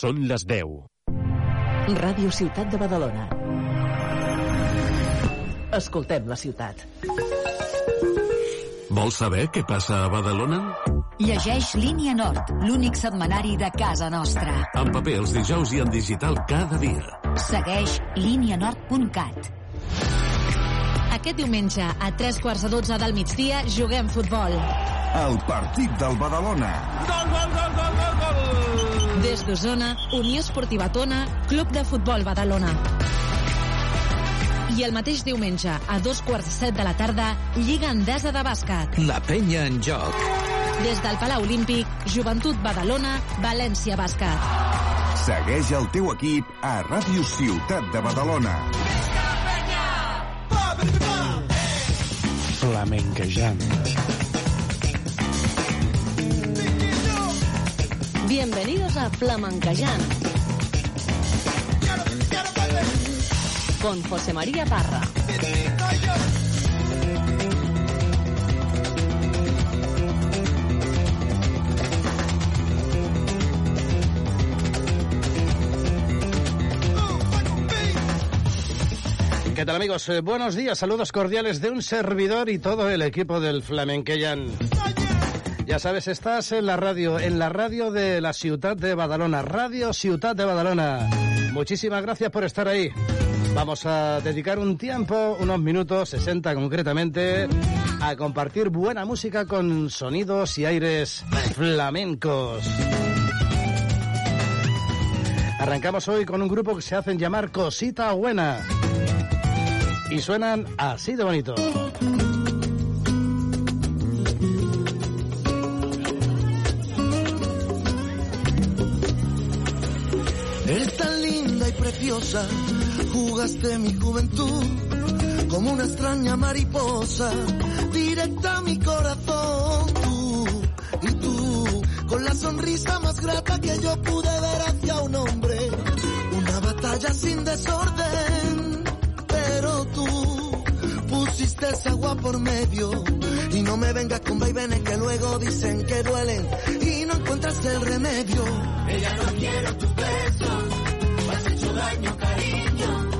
Són les 10. Ràdio Ciutat de Badalona. Escoltem la ciutat. Vols saber què passa a Badalona? Llegeix Línia Nord, l'únic setmanari de casa nostra. En paper els dijous i en digital cada dia. Segueix línianord.cat. Aquest diumenge, a tres quarts de dotze del migdia, juguem futbol. El partit del Badalona. Gol, gol, gol, gol, gol, gol! Des d'Osona, Unió Esportiva Tona, Club de Futbol Badalona. I el mateix diumenge, a dos quarts de set de la tarda, Lliga Endesa de Bàsquet. La penya en joc. Des del Palau Olímpic, Joventut Badalona, València Bàsquet. Segueix el teu equip a Ràdio Ciutat de Badalona. Flamenquejant. Bienvenidos a Flamencayán. Con José María Parra. ¿Qué tal amigos? Eh, buenos días, saludos cordiales de un servidor y todo el equipo del Flamenqueyan. Ya sabes, estás en la radio, en la radio de la ciudad de Badalona, Radio Ciudad de Badalona. Muchísimas gracias por estar ahí. Vamos a dedicar un tiempo, unos minutos, 60 concretamente, a compartir buena música con sonidos y aires flamencos. Arrancamos hoy con un grupo que se hacen llamar Cosita Buena. Y suenan así de bonito. Eres tan linda y preciosa, jugaste mi juventud como una extraña mariposa, directa a mi corazón. Tú y tú, con la sonrisa más grata que yo pude ver hacia un hombre, una batalla sin desorden, pusiste esa agua por medio y no me vengas con vaivenes que luego dicen que duelen y no encuentras el remedio. Ella no quiero tu beso, has hecho daño, cariño.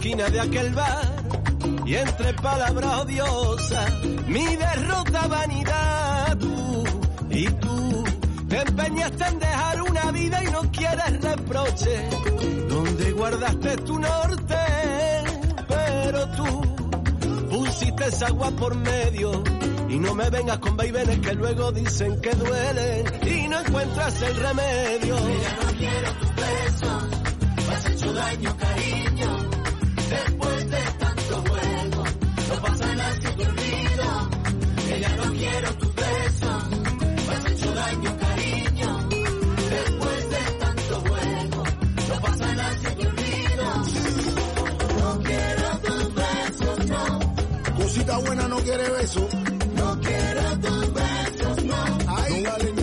Esquina de aquel bar y entre palabras odiosas mi derrota vanidad tú y tú te empeñaste en dejar una vida y no quieres reproche donde guardaste tu norte pero tú pusiste esa agua por medio y no me vengas con vaivenes que luego dicen que duelen y no encuentras el remedio. No quiero buena no quiere beso. No quiero tus besos, no. Ay, no vale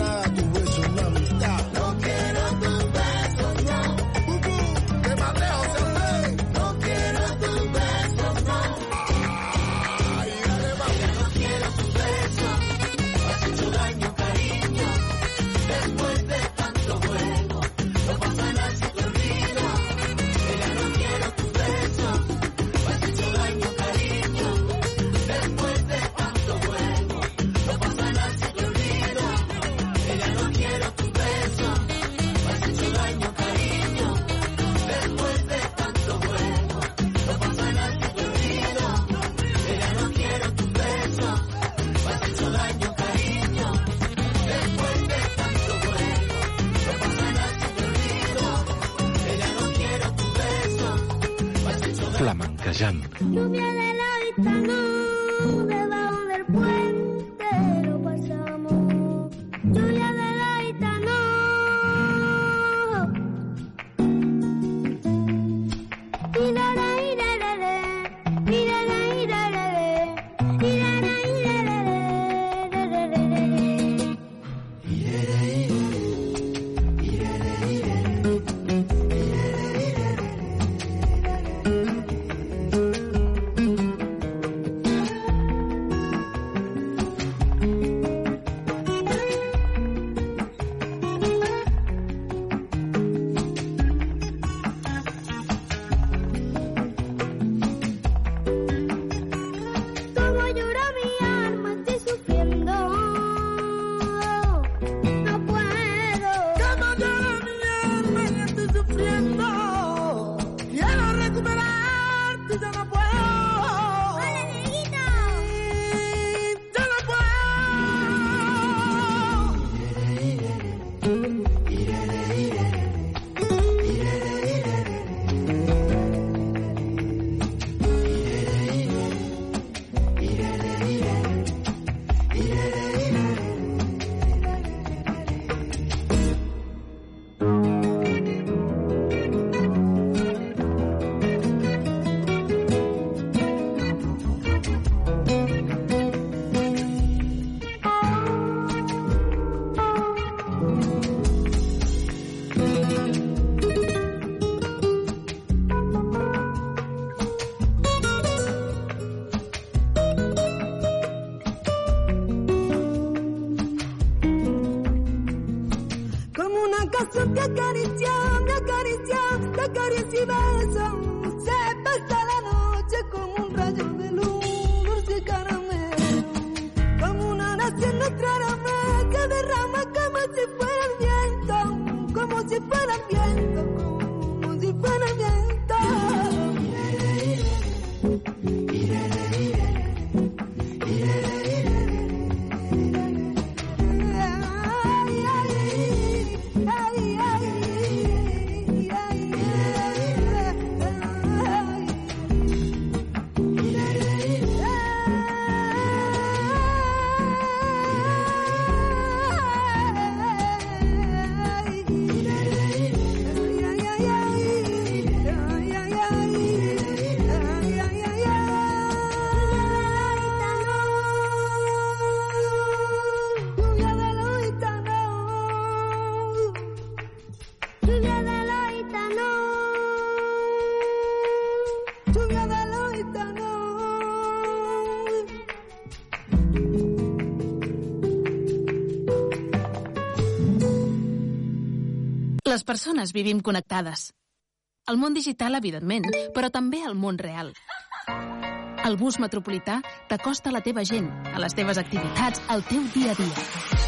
persones vivim connectades. El món digital, evidentment, però també el món real. El bus metropolità t'acosta a la teva gent, a les teves activitats, al teu dia a dia.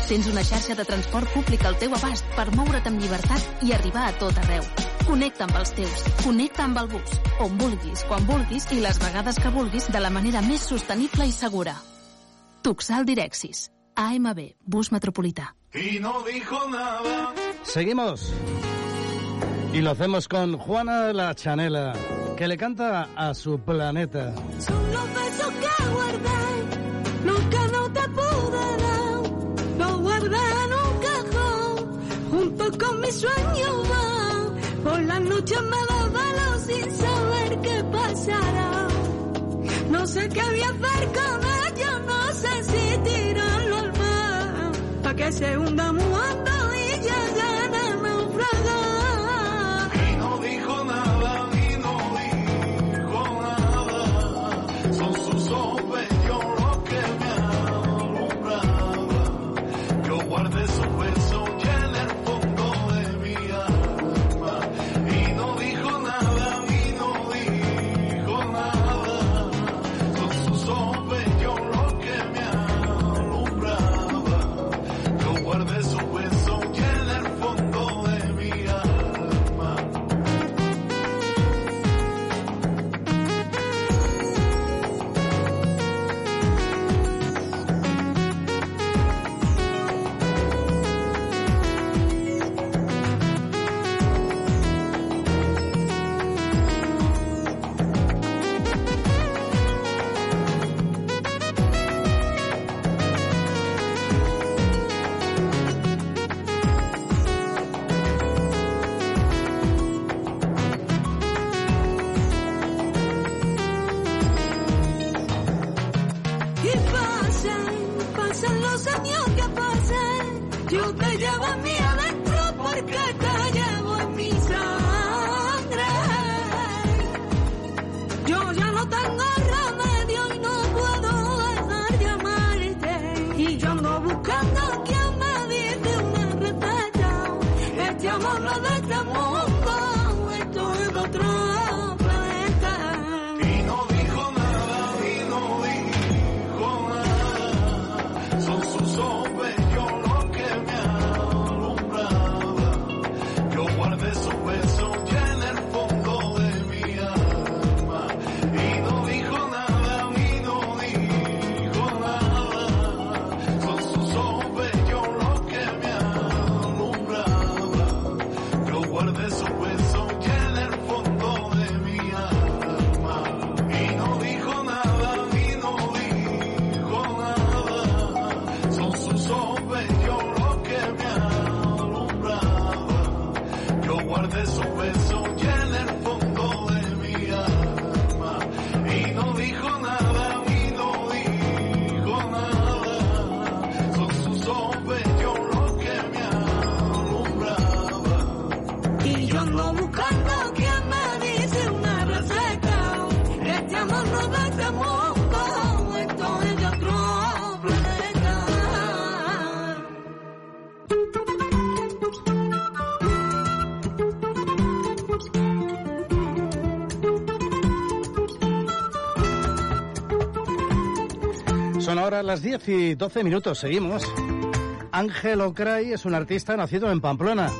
Tens una xarxa de transport públic al teu abast per moure't amb llibertat i arribar a tot arreu. Connecta amb els teus, connecta amb el bus, on vulguis, quan vulguis i les vegades que vulguis de la manera més sostenible i segura. Tuxal Direxis. AMB, bus metropolità. Y no dijo nada. Seguimos. Y lo hacemos con Juana la Chanela, que le canta a su planeta. Son los besos que guardé, que no te pude dar, los guardé en un cajón, junto con mis sueños va. Por las noches me desvelo sin saber qué pasará. No sé qué voy a hacer con ellos, no sé si para que se hunda muerto y ya. Ahora las 10 y 12 minutos, seguimos. Ángel Ocray es un artista nacido en Pamplona.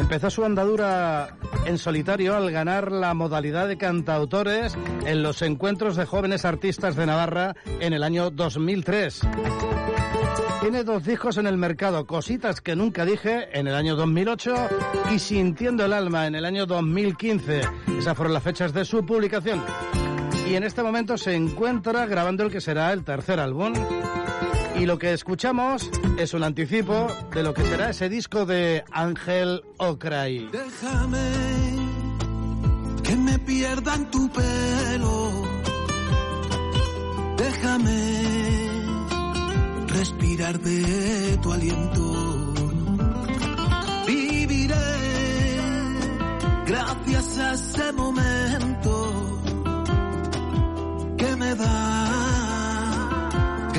Empezó su andadura en solitario al ganar la modalidad de cantautores en los encuentros de jóvenes artistas de Navarra en el año 2003. Tiene dos discos en el mercado, Cositas que nunca dije en el año 2008 y Sintiendo el alma en el año 2015. Esas fueron las fechas de su publicación. Y en este momento se encuentra grabando el que será el tercer álbum. Y lo que escuchamos es un anticipo de lo que será ese disco de Ángel Ocray. Déjame que me pierda en tu pelo. Déjame respirar de tu aliento. Viviré gracias a ese momento que me da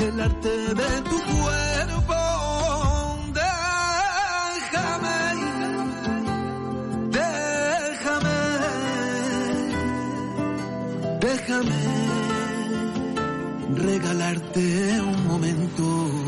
el arte de tu cuerpo. Déjame, déjame, déjame regalarte un momento.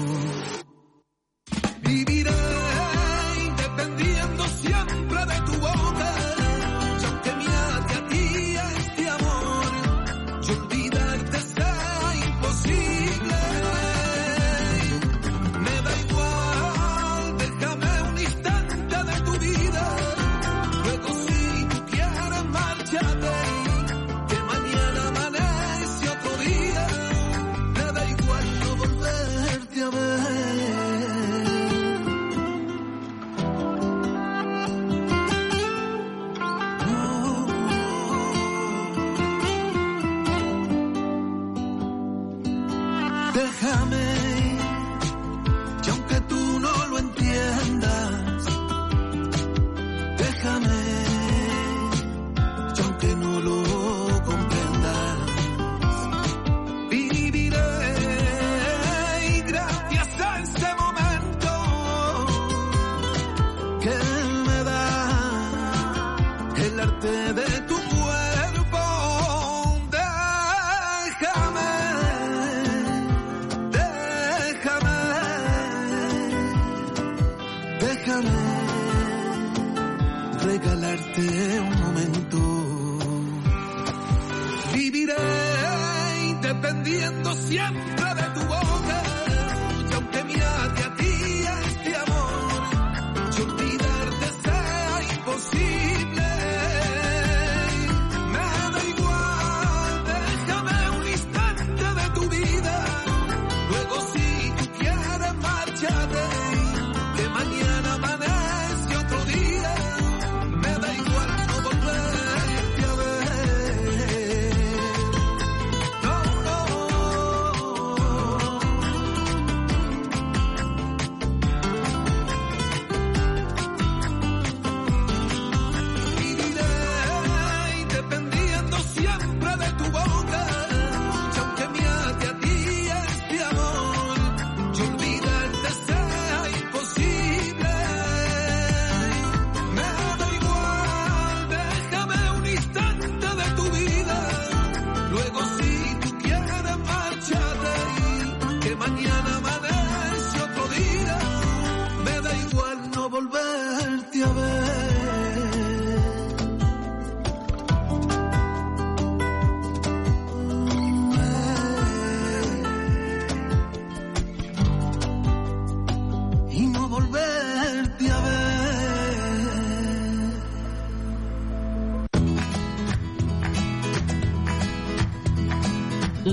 Yeah.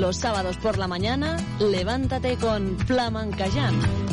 Los sábados por la mañana, levántate con Flamencayán.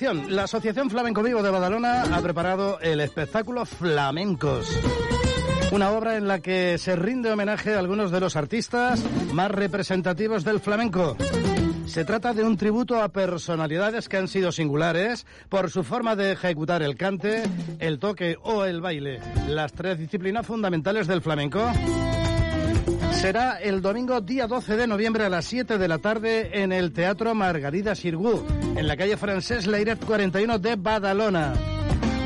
La Asociación Flamenco Vivo de Badalona ha preparado el espectáculo Flamencos. Una obra en la que se rinde homenaje a algunos de los artistas más representativos del flamenco. Se trata de un tributo a personalidades que han sido singulares por su forma de ejecutar el cante, el toque o el baile, las tres disciplinas fundamentales del flamenco. Será el domingo día 12 de noviembre a las 7 de la tarde en el Teatro Margarida Sirgu, en la calle Francés Leiret 41 de Badalona.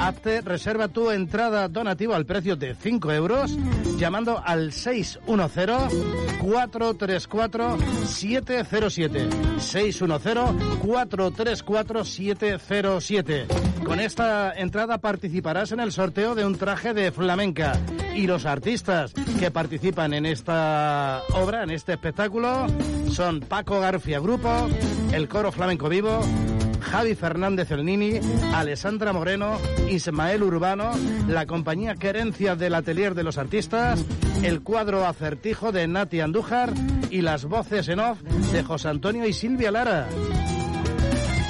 Hazte, reserva tu entrada donativo al precio de 5 euros llamando al 610-434-707. 610-434-707. Con esta entrada participarás en el sorteo de un traje de flamenca. Y los artistas que participan en esta obra, en este espectáculo, son Paco García Grupo, el Coro Flamenco Vivo, Javi Fernández El Nini, Alessandra Moreno, Ismael Urbano, la compañía Querencia del Atelier de los Artistas, el cuadro Acertijo de Nati Andújar y las voces en off de José Antonio y Silvia Lara.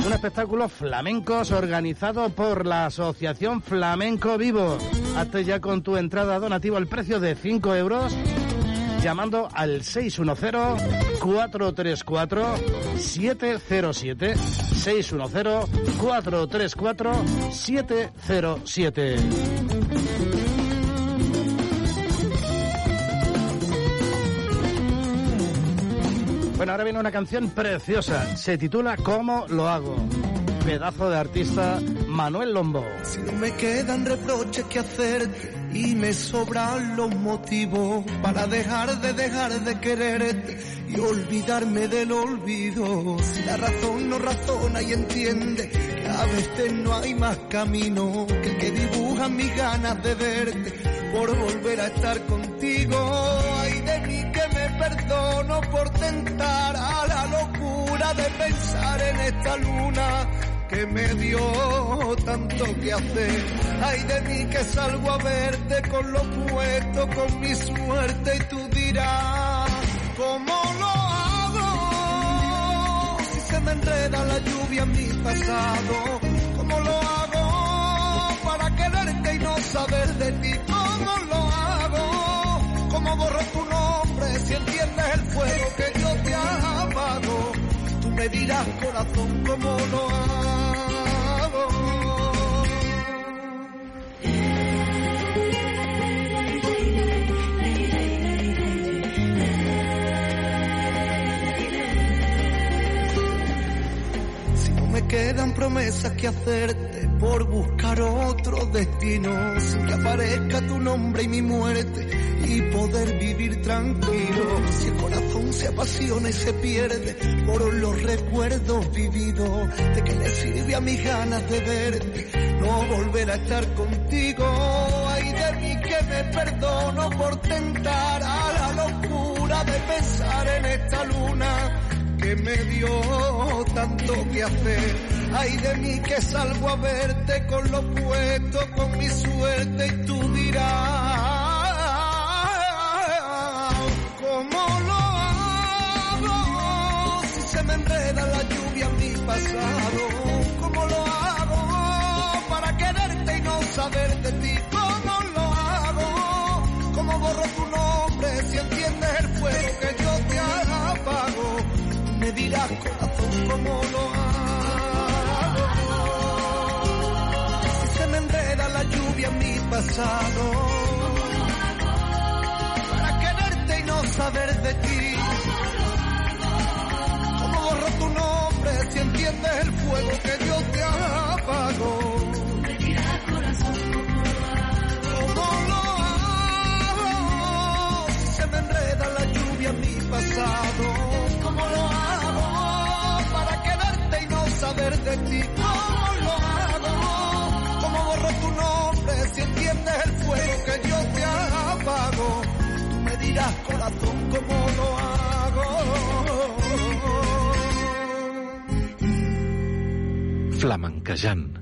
Un espectáculo flamencos organizado por la Asociación Flamenco Vivo. Hazte ya con tu entrada donativa al precio de 5 euros llamando al 610-434-707. 610-434-707. Bueno, ahora viene una canción preciosa. Se titula ¿Cómo lo hago? Pedazo de artista Manuel Lombo. Si no me quedan reproches que hacerte y me sobran los motivos para dejar de dejar de quererte y olvidarme del olvido. Si la razón no razona y entiende que a veces no hay más camino que el que dibuja mis ganas de verte por volver a estar contigo. Ay de mí que me perdono por tentar a la locura de pensar en esta luna que me dio tanto que hacer. Ay de mí que salgo a verte con lo puesto, con mi suerte y tú dirás, ¿cómo lo hago? Si se me enreda la lluvia en mi pasado, ¿cómo lo hago para quererte y no saber de ti? ¿Cómo lo hago? ¿Cómo borro tu nombre si entiendes el fuego que me dirás corazón cómo lo hago. Si no me quedan promesas que hacerte por buscar otro destino, sin que aparezca tu nombre y mi muerte y poder vivir tranquilo. Si el corazón se apasiona y se pierde por los recuerdos vividos, de que le sirve a mis ganas de verte, no volver a estar contigo. Ay de mí que me perdono por tentar a la locura de pensar en esta luna que me dio tanto que hacer. Ay de mí que salgo a verte con lo puesto, con mi suerte y tú dirás, ¿cómo lo hago? Si se me enreda la lluvia en mi pasado, dirás corazón cómo lo hago. Se me enreda la lluvia en mi pasado, para quererte y no saber de ti. ¿Cómo borro tu nombre si entiendes el fuego que yo te apago? ¿Cómo lo hago? Si de ti. ¿Cómo lo hago? ¿Cómo borro tu nombre si entiendes el fuego que yo te apago? Tú me dirás, corazón, cómo lo hago. Flamenquejant.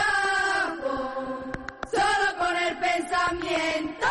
también.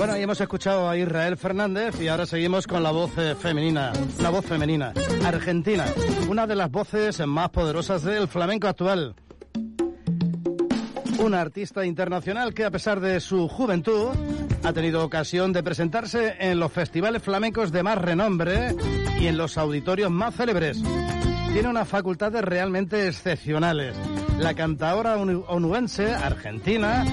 Bueno, y hemos escuchado a Israel Fernández y ahora seguimos con la voz eh, femenina, la voz femenina, argentina, una de las voces más poderosas del flamenco actual. Una artista internacional que a pesar de su juventud ha tenido ocasión de presentarse en los festivales flamencos de más renombre y en los auditorios más célebres. Tiene unas facultades realmente excepcionales. La cantadora onu- onubense, argentina,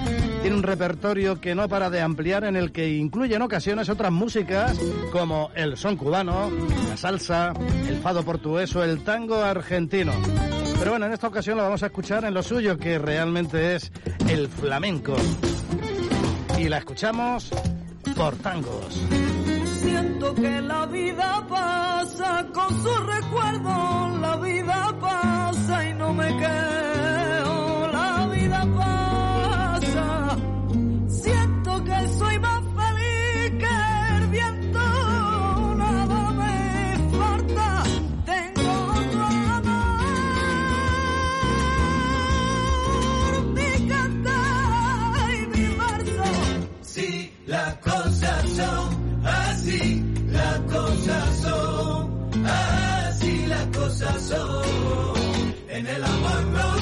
tiene un repertorio que no para de ampliar en el que incluye en ocasiones otras músicas como el son cubano, la salsa, el fado portugués o el tango argentino. Pero bueno, en esta ocasión lo vamos a escuchar en lo suyo, que realmente es el flamenco. Y la escuchamos por tangos. Siento que la vida pasa con su recuerdo, la vida pasa y no me quedo, En el amor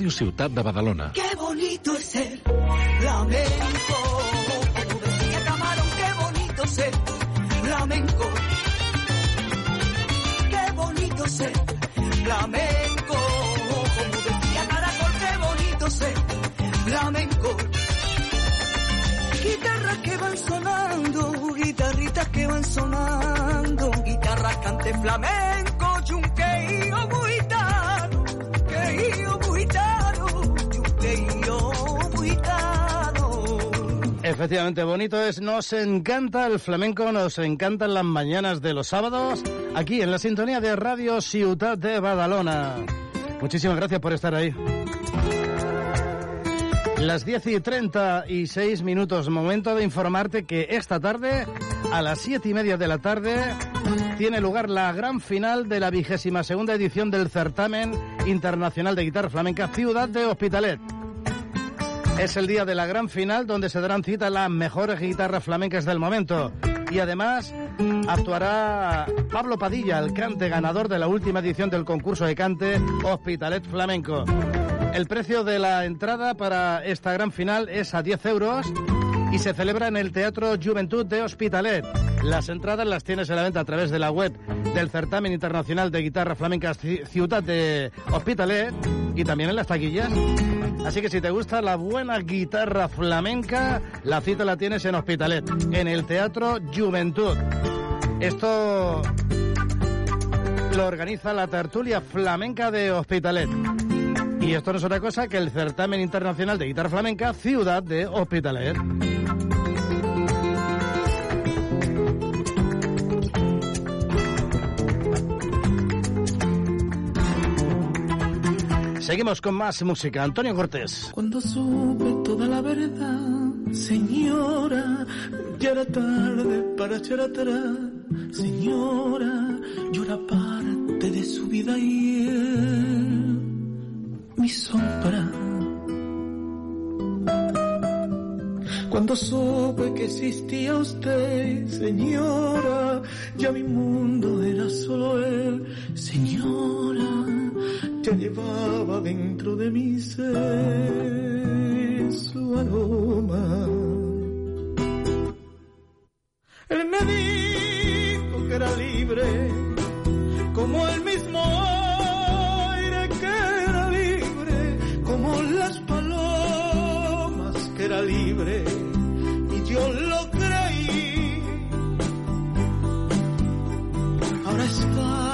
Ràdio de. Qué bonito es ser flamenco. Como decía Camarón, qué bonito ser flamenco. Qué bonito ser flamenco. Como decía Caracol, qué bonito ser flamenco. Guitarras que van sonando, guitarritas que van sonando, guitarras cante flamenco, Efectivamente, bonito es. Nos encanta el flamenco, nos encantan las mañanas de los sábados, aquí en la sintonía de Radio Ciutat de Badalona. Muchísimas gracias por estar ahí. Las 10 y 36 minutos, momento de informarte que esta tarde, a las 7 y media de la tarde, tiene lugar la gran final de la vigésima segunda edición del certamen internacional de guitarra flamenca Ciudad de Hospitalet. Es el día de la gran final donde se darán cita las mejores guitarras flamencas del momento. Y además actuará Pablo Padilla, el cante ganador de la última edición del concurso de cante Hospitalet Flamenco. El precio de la entrada para esta gran final es a 10 euros y se celebra en el Teatro Juventud de Hospitalet. Las entradas las tienes a la venta a través de la web del Certamen Internacional de Guitarra Flamenca Ci- Ciutat de Hospitalet y también en las taquillas. Así que si te gusta la buena guitarra flamenca, la cita la tienes en Hospitalet, en el Teatro Juventud. Esto lo organiza la tertulia flamenca de Hospitalet. Y esto no es otra cosa que el certamen internacional de guitarra flamenca Ciudad de Hospitalet. Seguimos con más música. Antonio Cortés. Cuando supe toda la verdad, señora, ya era tarde para echar atrás. Señora, yo era parte de su vida y él, mi sombra. Cuando supe que existía usted, señora, ya mi mundo era solo él. Señora, ya llevaba dentro de mi ser su aroma. Él me dijo que era libre, como el mismo como las palomas que era libre, y yo lo creí. Ahora es tarde,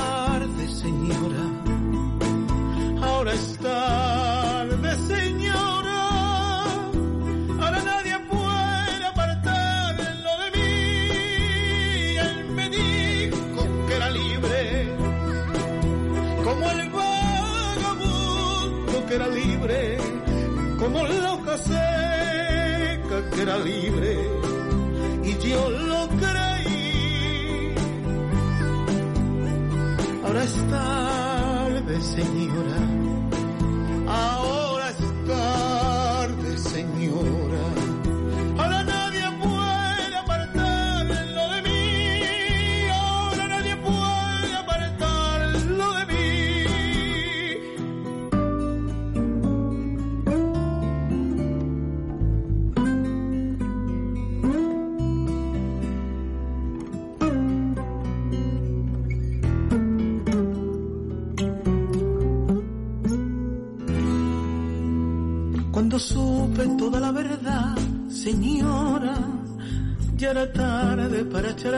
ya era tarde para echar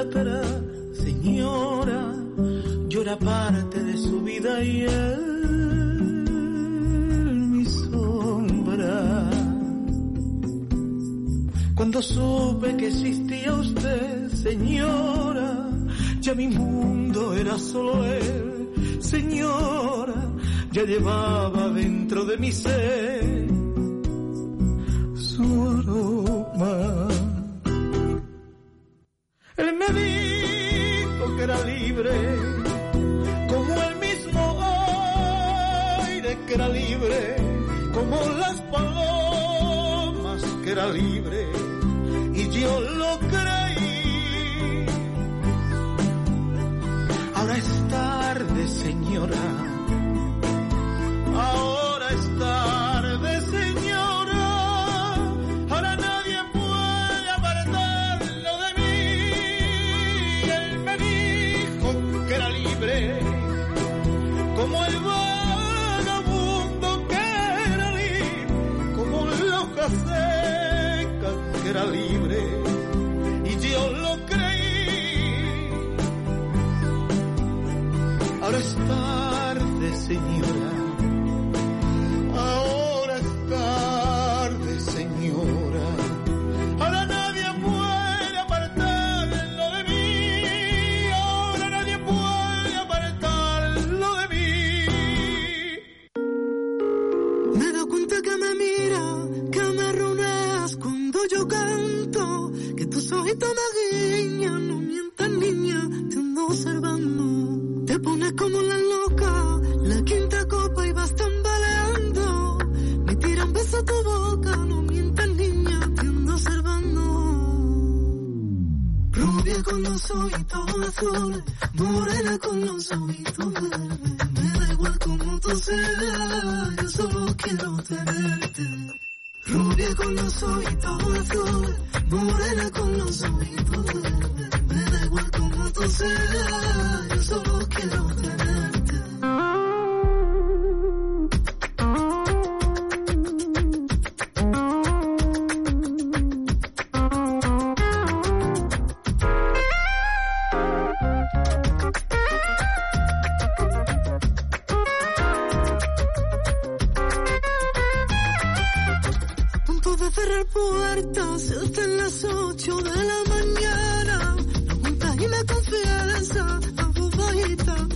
cerrar puertas, se hacen las ocho de la mañana. No y me confiesa, a voz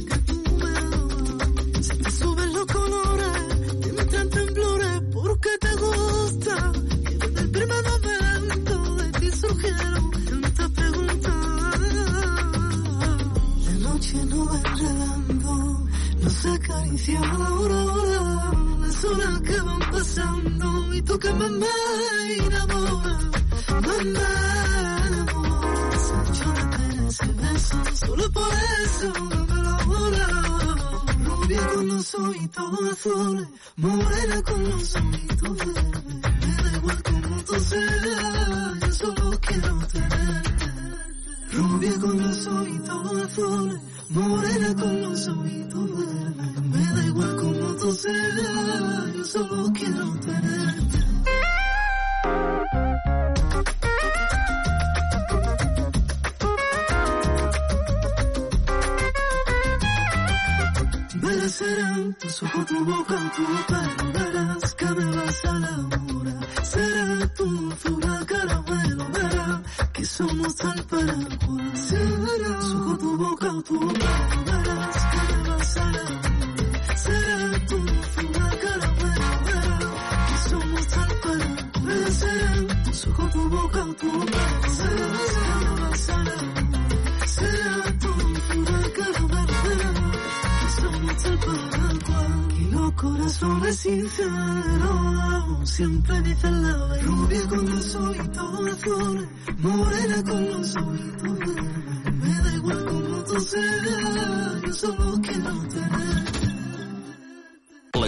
que tú me amas. Se te suben los colores, te entran temblores, porque te gusta. Que desde el primer momento de ti surgieron tantas preguntas. La noche no va nos acaricia la aurora, las horas que van pasando y tú que me, me enamoras, me, me enamoras. Yo ese beso, solo por eso dame la hora. Rubia con los ojitos azules, morena con los ojitos verdes. Me da igual como tú seas, yo solo quiero tenerte. Rubia con los ojitos azules, morena con los ojitos verdes. Me da igual como tú seas, yo solo quiero tenerte. Serán tus ojos, tu boca, tu pelo, verás que me vas a enamorar. Será tu dulzura, caramelo, somos al paraguas. Será su tu boca o tu boca. Verás que me vas a la Será tu fuma cara buena. Verás que somos al paraguas. Será su tu boca o tu boca. Verás Será tu fuma cara buena. Verás que somos al. Los corazones sinceros siempre dicen la verdad. Rubia con los ojitos azules, morena con los ojitos verdes. Me da igual como tú seas, yo solo quiero tenerte.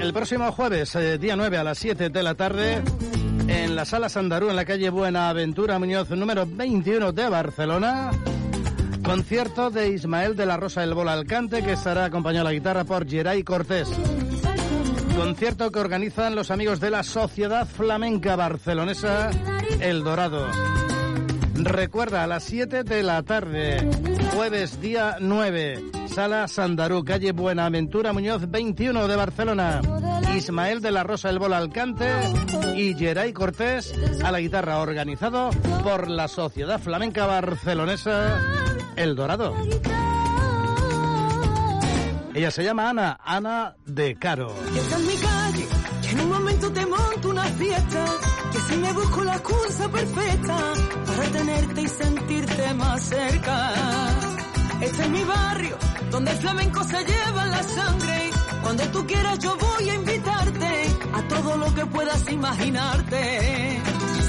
El próximo jueves, eh, día 9 a las 7 de la tarde, en la Sala Sandarú, en la calle Buenaventura Muñoz, número 21 de Barcelona, Concierto de Ismael de la Rosa del Bola Alcante, que estará acompañado a la guitarra por Geray Cortés. Concierto que organizan los amigos de la Sociedad Flamenca Barcelonesa El Dorado. Recuerda, a las 7 de la tarde, jueves día 9, Sala Sandarú, calle Buenaventura Muñoz 21 de Barcelona. Ismael de la Rosa del Bola Alcante y Geray Cortés a la guitarra, organizado por la Sociedad Flamenca Barcelonesa El Dorado. Ella se llama Ana, Ana de Caro. Esta es mi calle, que en un momento te monto una fiesta, que si me busco la excusa perfecta para tenerte y sentirte más cerca. Este es mi barrio, donde el flamenco se lleva la sangre. Cuando tú quieras yo voy a invitarte a todo lo que puedas imaginarte.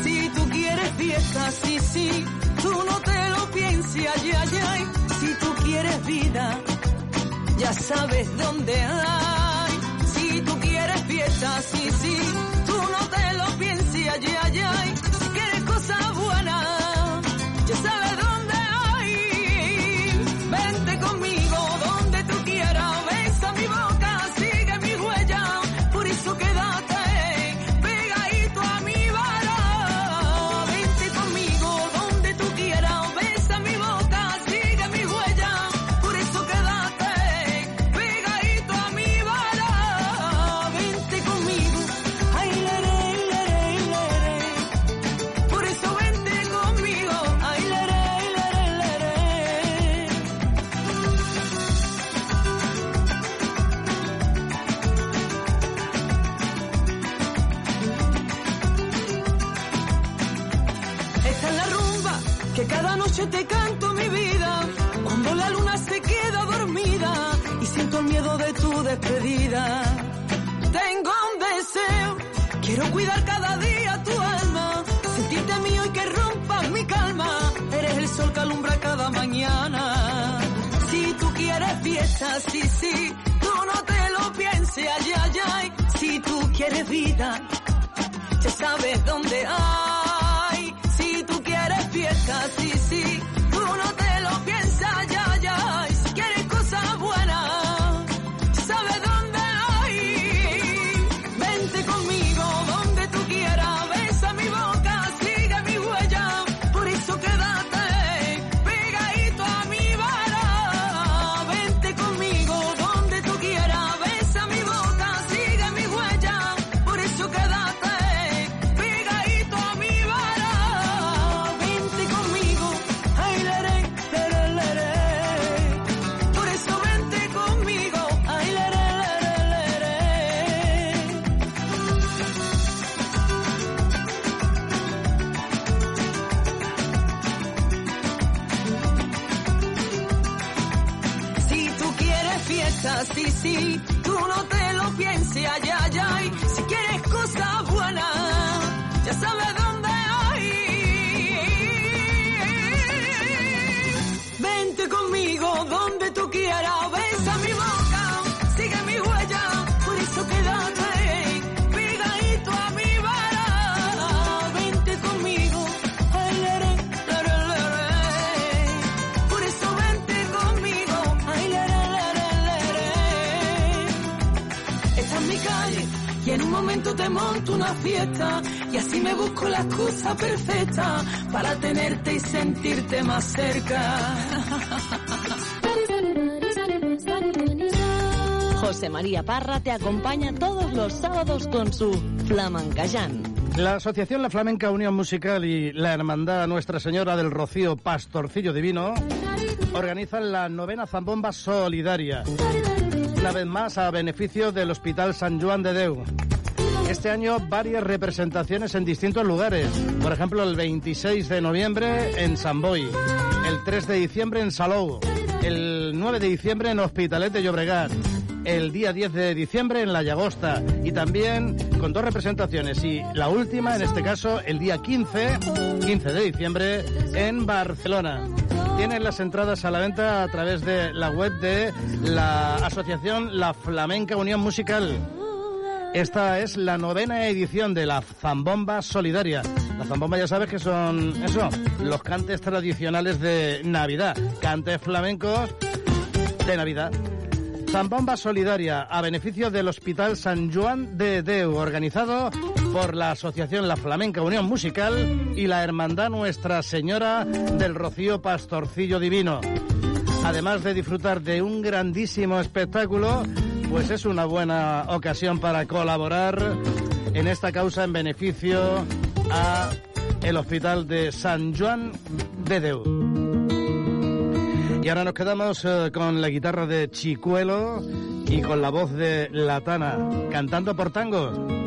Si tú quieres fiesta, sí, sí, tú no te lo pienses, ay, ay, ay. Si tú quieres vida, ya sabes dónde hay. Si tú quieres fiesta, sí, sí, sí, sí, tú no te lo pienses, ay, ay, ay. Si tú quieres vida, ya sabes dónde hay. Si tú quieres fiesta, sí, te monto una fiesta y así me busco la excusa perfecta para tenerte y sentirte más cerca. José María Parra te acompaña todos los sábados con su Flamencayán. La Asociación La Flamenca Unión Musical y la Hermandad Nuestra Señora del Rocío Pastorcillo Divino organizan la novena Zambomba Solidaria, una vez más a beneficio del Hospital San Juan de Deu. Este año varias representaciones en distintos lugares, por ejemplo el 26 de noviembre en San Boi, el 3 de diciembre en Salou, el 9 de diciembre en Hospitalet de Llobregat, el día 10 de diciembre en La Llagosta y también con dos representaciones y la última, en este caso, el día 15, 15 de diciembre en Barcelona. Tienen las entradas a la venta a través de la web de la asociación La Flamenca Unión Musical. Esta es la novena edición de la Zambomba Solidaria. La zambomba ya sabes que son, eso, los cantes tradicionales de Navidad. Cantes flamencos de Navidad. Zambomba solidaria a beneficio del Hospital San Juan de Deu, organizado por la Asociación La Flamenca Unión Musical y la Hermandad Nuestra Señora del Rocío Pastorcillo Divino. Además de disfrutar de un grandísimo espectáculo, pues es una buena ocasión para colaborar en esta causa en beneficio a el Hospital de San Juan de Deu. Y ahora nos quedamos eh, con la guitarra de Chicuelo y con la voz de Latana, cantando por tangos.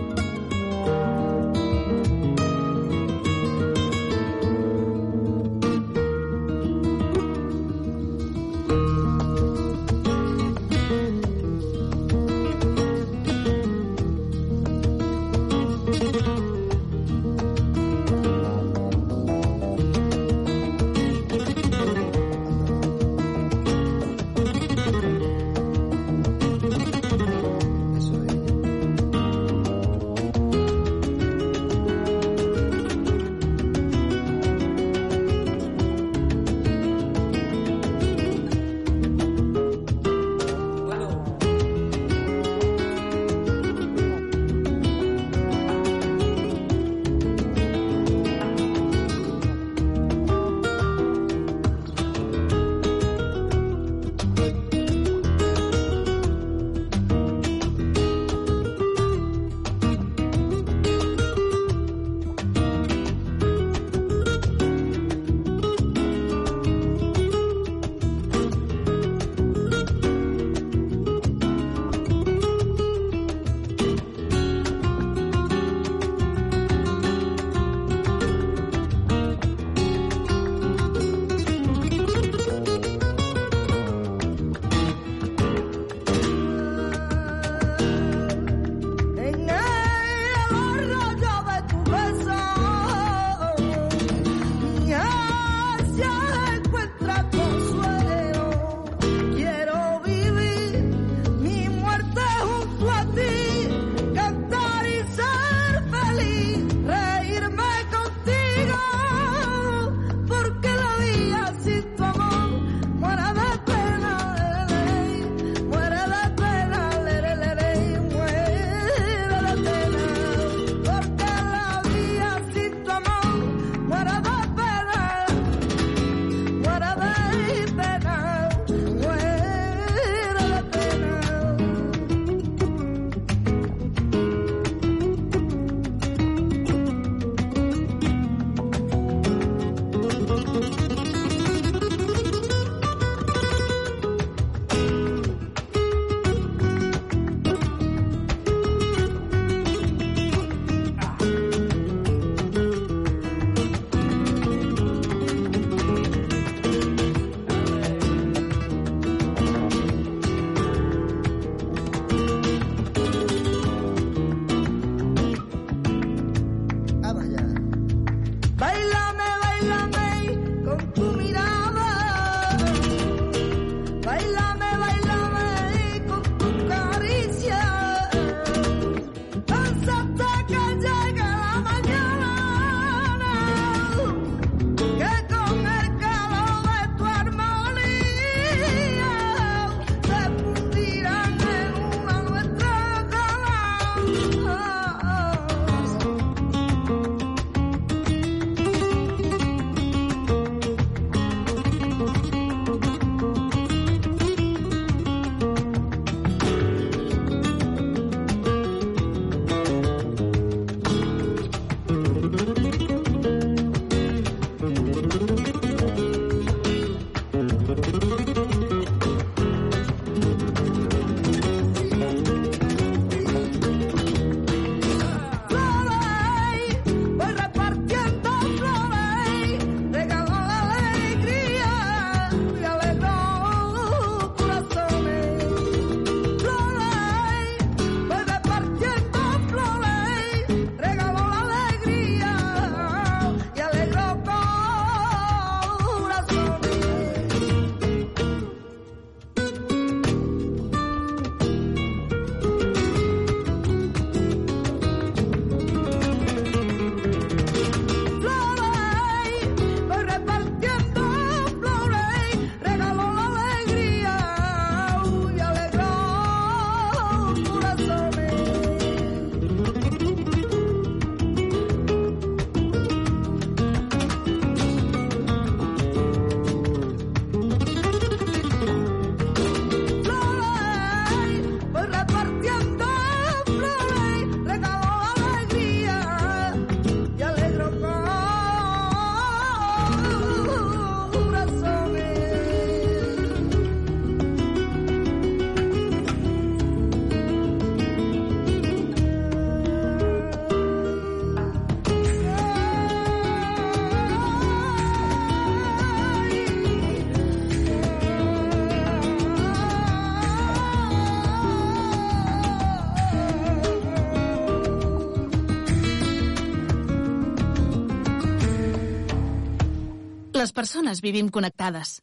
Persones vivim connectades.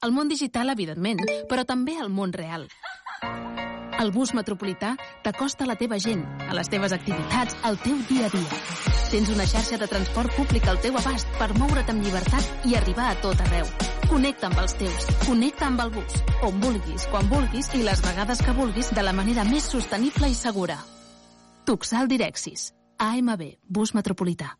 El món digital, evidentment, però també el món real. El bus metropolità t'acosta a la teva gent, a les teves activitats, al teu dia a dia. Tens una xarxa de transport públic al teu abast per moure't amb llibertat i arribar a tot arreu. Connecta amb els teus, connecta amb el bus, on vulguis, quan vulguis i les vegades que vulguis de la manera més sostenible i segura. Tuxal Direxis. AMB, bus metropolità.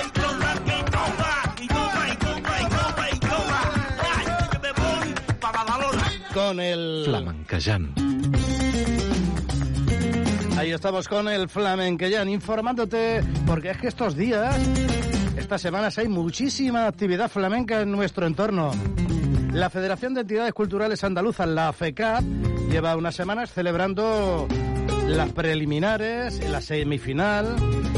Con el... Flamenquejant. Ahí estamos con el Flamenquellán, informándote, porque es que estos días, estas semanas hay muchísima actividad flamenca en nuestro entorno. La Federación de Entidades Culturales Andaluzas, la FECAP, lleva unas semanas celebrando las preliminares, la semifinal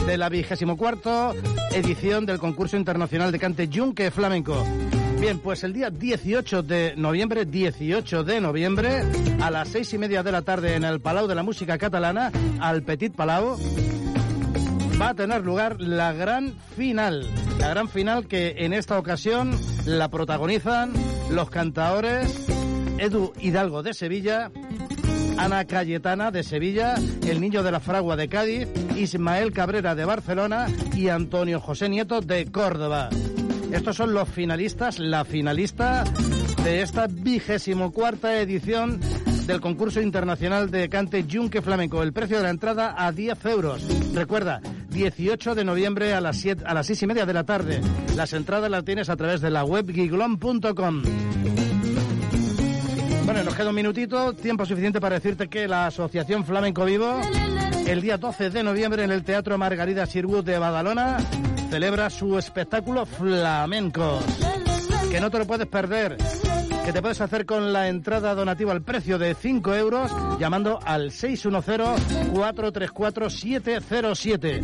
de la vigésimo cuarto edición del concurso internacional de cante Yunque Flamenco. Bien, pues el día 18 de noviembre, 18 de noviembre, a las seis y media de la tarde en el Palau de la Música Catalana, al Petit Palau, va a tener lugar la gran final. La gran final que en esta ocasión la protagonizan los cantaores Edu Hidalgo de Sevilla, Ana Cayetana de Sevilla, el Niño de la Fragua de Cádiz, Ismael Cabrera de Barcelona y Antonio José Nieto de Córdoba. Estos son los finalistas, la finalista de esta vigésimo cuarta edición del concurso internacional de cante Yunque Flamenco. El precio de la entrada a 10 euros. Recuerda, 18 de noviembre a las, 7, a las 6 y media de la tarde. Las entradas las tienes a través de la web giglon.com. Bueno, nos queda un minutito, tiempo suficiente para decirte que la Asociación Flamenco Vivo, el día 12 de noviembre en el Teatro Margarida Sirwood de Badalona, celebra su espectáculo Flamencos. Que no te lo puedes perder. Que te puedes hacer con la entrada donativa al precio de 5 euros llamando al 610-434-707.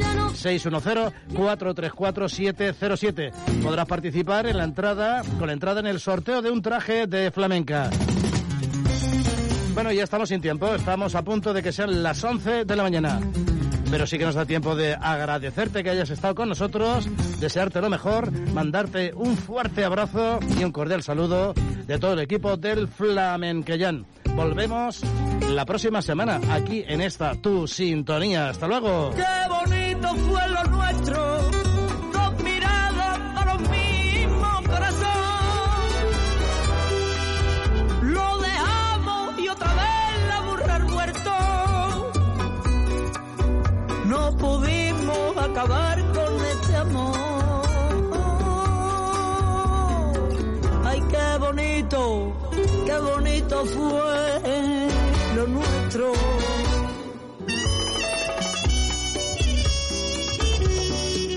610-434-707. Podrás participar en la entrada, con la entrada en el sorteo de un traje de flamenca. Bueno, ya estamos sin tiempo, estamos a punto de que sean las 11 de la mañana. Pero sí que nos da tiempo de agradecerte que hayas estado con nosotros, desearte lo mejor, mandarte un fuerte abrazo y un cordial saludo de todo el equipo del Flamenquellán. Volvemos la próxima semana aquí en esta tu sintonía. Hasta luego. Qué bonito fue nuestro, Pudimos acabar con este amor. Ay, qué bonito, qué bonito fue lo nuestro.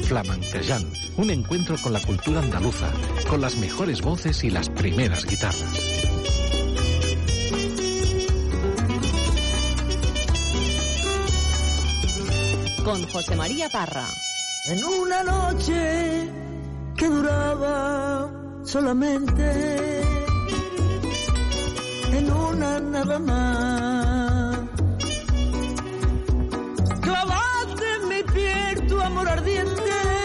Flamenquejant, un encuentro con la cultura andaluza, con las mejores voces y las primeras guitarras. Con José María Parra. En una noche que duraba solamente en una nada más. Clavaste en mi piel tu amor ardiente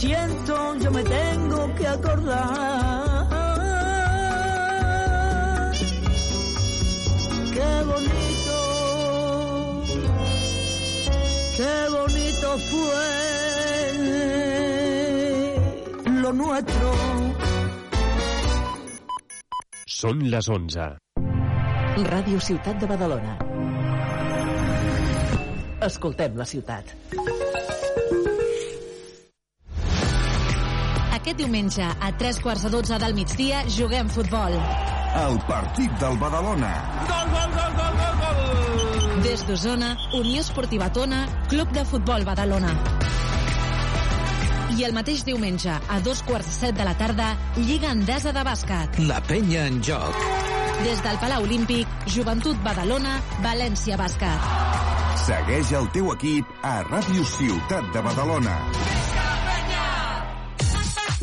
siento, yo me tengo que acordar. Qué bonito, qué bonito fue lo nuestro. Son las 11. Radio Ciutat de Badalona. Escoltem la ciutat. Aquest diumenge, a tres quarts de dotze del migdia, juguem futbol. El partit del Badalona. Gol, gol, gol, gol, gol, gol! Des d'Osona, Unió Esportiva Tona, Club de Futbol Badalona. I el mateix diumenge, a dos quarts de set de la tarda, Lliga Endesa de Bàsquet. La penya en joc. Des del Palau Olímpic, Joventut Badalona, València Bàsquet. Segueix el teu equip a Ràdio Ciutat de Badalona.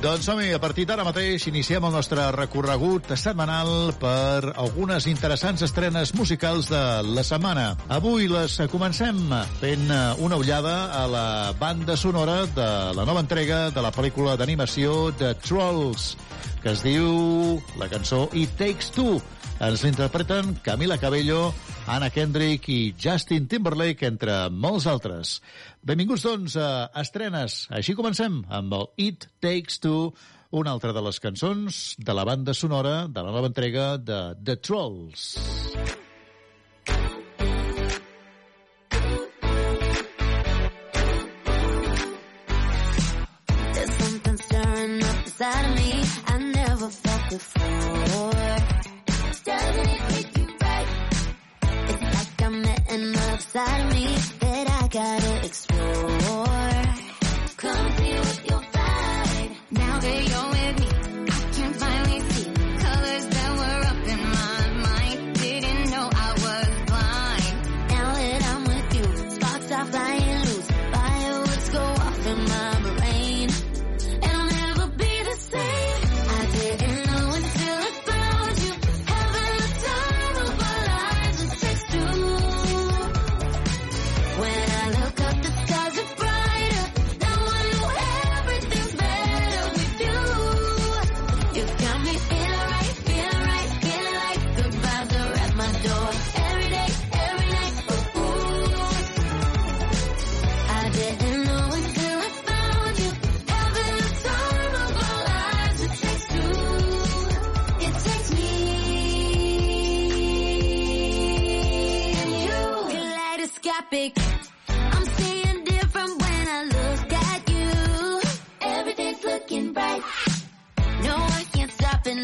Doncs som a partir d'ara mateix iniciem el nostre recorregut setmanal per algunes interessants estrenes musicals de la setmana. Avui les comencem fent una ullada a la banda sonora de la nova entrega de la pel·lícula d'animació The Trolls, que es diu la cançó It Takes Two. Ens l'interpreten Camila Cabello, Anna Kendrick i Justin Timberlake, entre molts altres. Benvinguts, doncs, a Estrenes. Així comencem amb el It Takes Two, una altra de les cançons de la banda sonora de la nova entrega de The Trolls. Of me I never felt before. Side of me. That I gotta explore. Come see I'm seeing different when I look at you. Everything's looking bright. No, I can't stop it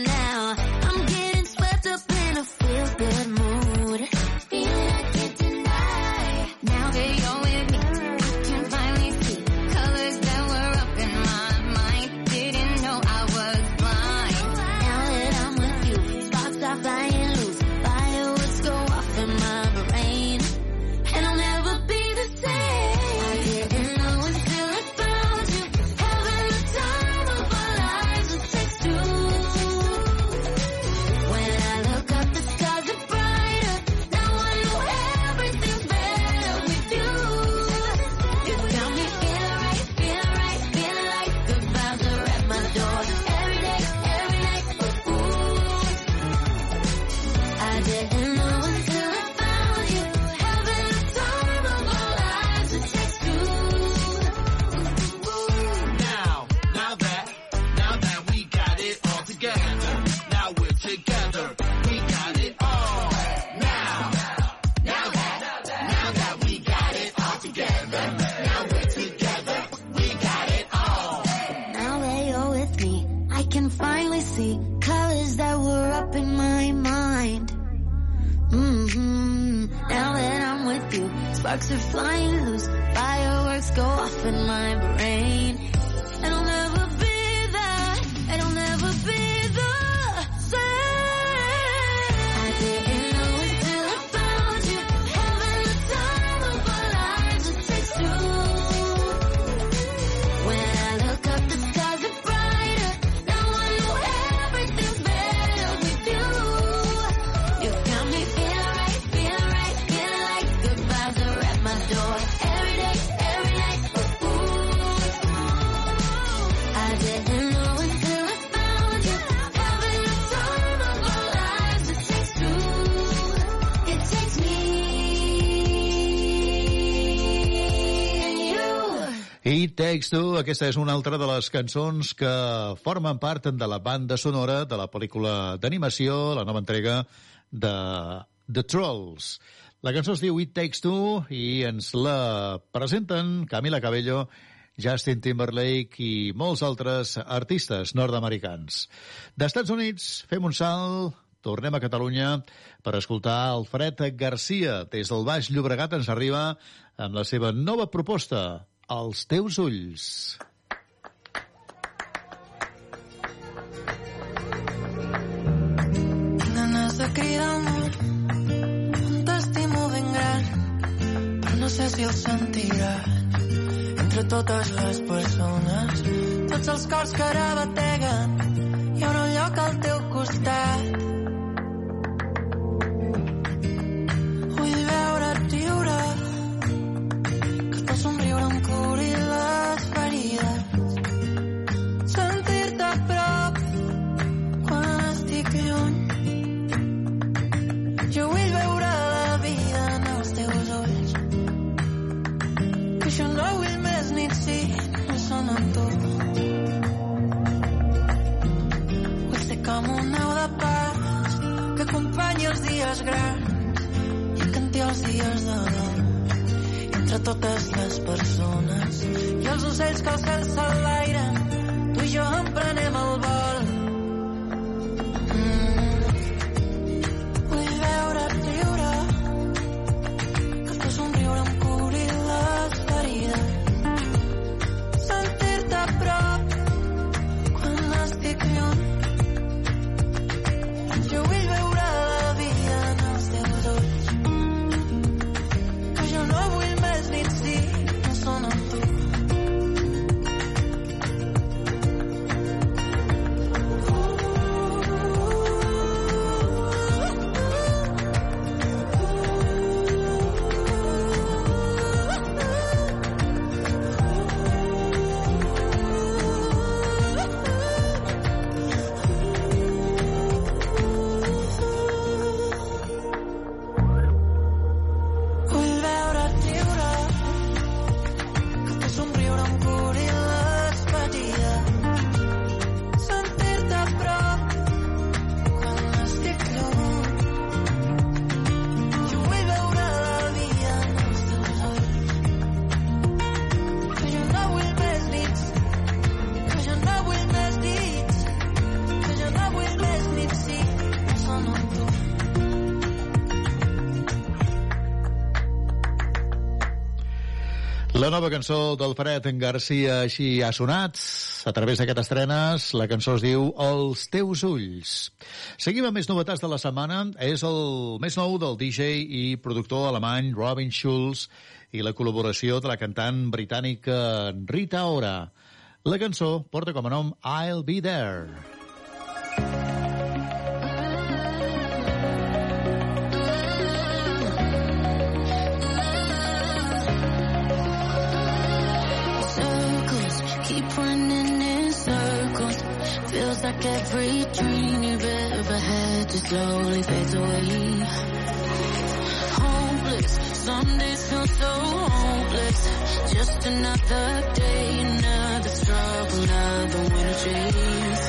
Takes Two, aquesta és una altra de les cançons que formen part de la banda sonora de la pel·lícula d'animació, la nova entrega de The Trolls. La cançó es diu It Takes Two i ens la presenten Camila Cabello, Justin Timberlake i molts altres artistes nord-americans. D'Estats Units fem un salt, tornem a Catalunya per escoltar Alfred Garcia. Des del Baix Llobregat ens arriba amb la seva nova proposta, Els teus ulls. ganes de cridar al món on t'estimo ben gran però no sé si el sentiràs entre totes les persones tots els cors que ara bateguen hi haurà un lloc al teu costat vull veure't que el somriure em curi les ferides sentir-te a prop quan estic lluny jo vull veure la vida en els teus ulls. Que jo no vull més nits si no són amb tu. Vull ser com un nau de pas que acompanyi els dies grans i canti els dies de dol entre totes les persones. I els ocells que al cel s'enlairen tu i jo emprenem el vol La nova cançó d'Alfred Garcia així ha sonat a través d'aquestes estrenes. La cançó es diu Els teus ulls. Seguim amb més novetats de la setmana. És el més nou del DJ i productor alemany Robin Schulz i la col·laboració de la cantant britànica Rita Ora. La cançó porta com a nom I'll Be There. Like every dream you've ever had just slowly fades away. Hopeless, some days feel so hopeless. Just another day, another struggle, another winter chase.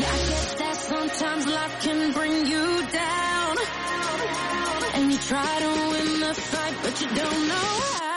Yeah, I get that sometimes life can bring you down. And you try to win the fight, but you don't know how.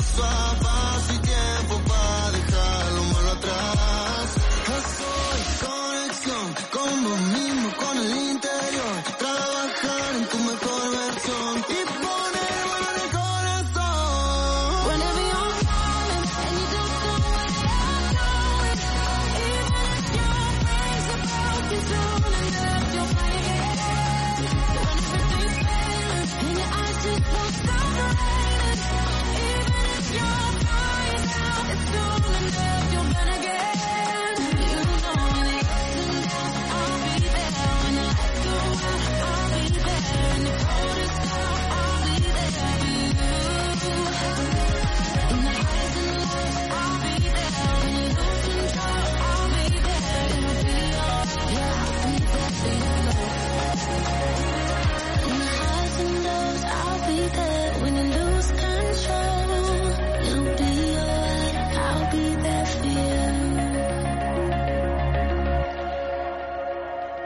myself.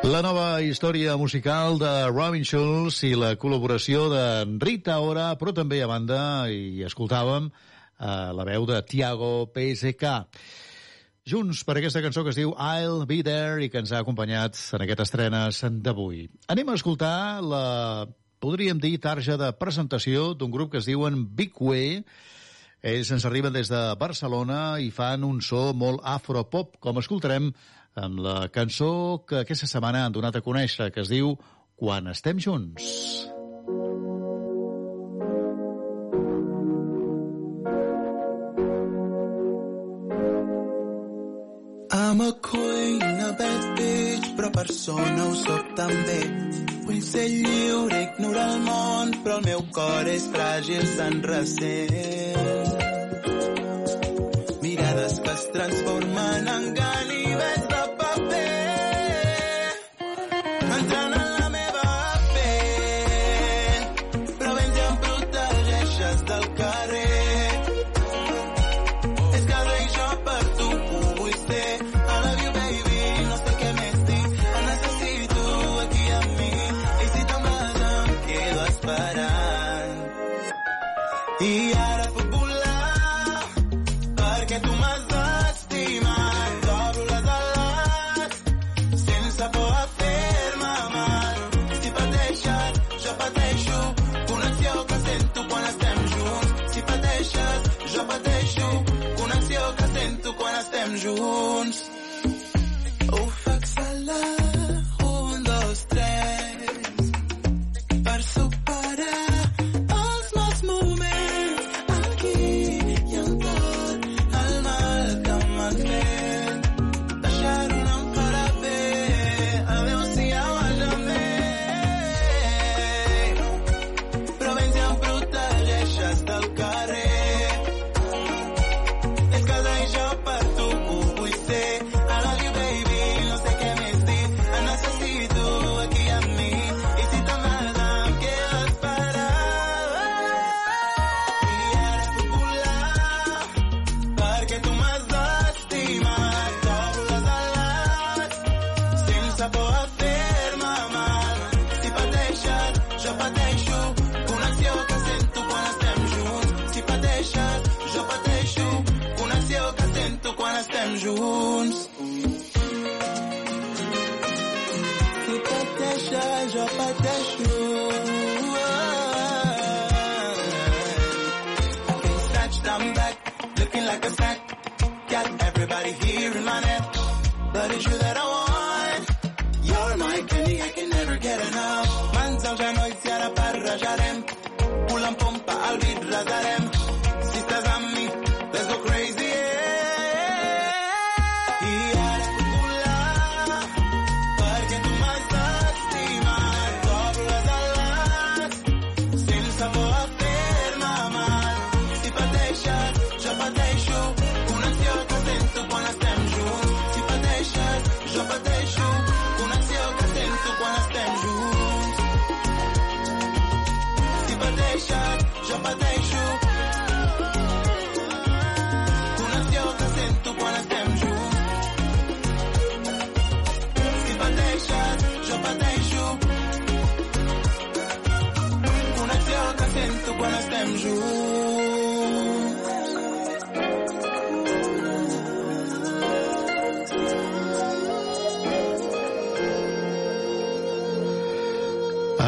La nova història musical de Robin Schulz i la col·laboració de Rita Ora, però també a banda, i escoltàvem eh, la veu de Tiago PSK. Junts per aquesta cançó que es diu I'll Be There i que ens ha acompanyat en aquest estrenes d'avui. Anem a escoltar la, podríem dir, tarja de presentació d'un grup que es diuen Big Way, ells ens arriben des de Barcelona i fan un so molt afropop, com escoltarem amb la cançó que aquesta setmana han donat a conèixer, que es diu Quan estem junts. I'm a queen, a bad bitch, però persona ho soc també. Vull ser lliure, ignorar el món, però el meu cor és fràgil, se'n ressent. Mirades que es transformen en ganivets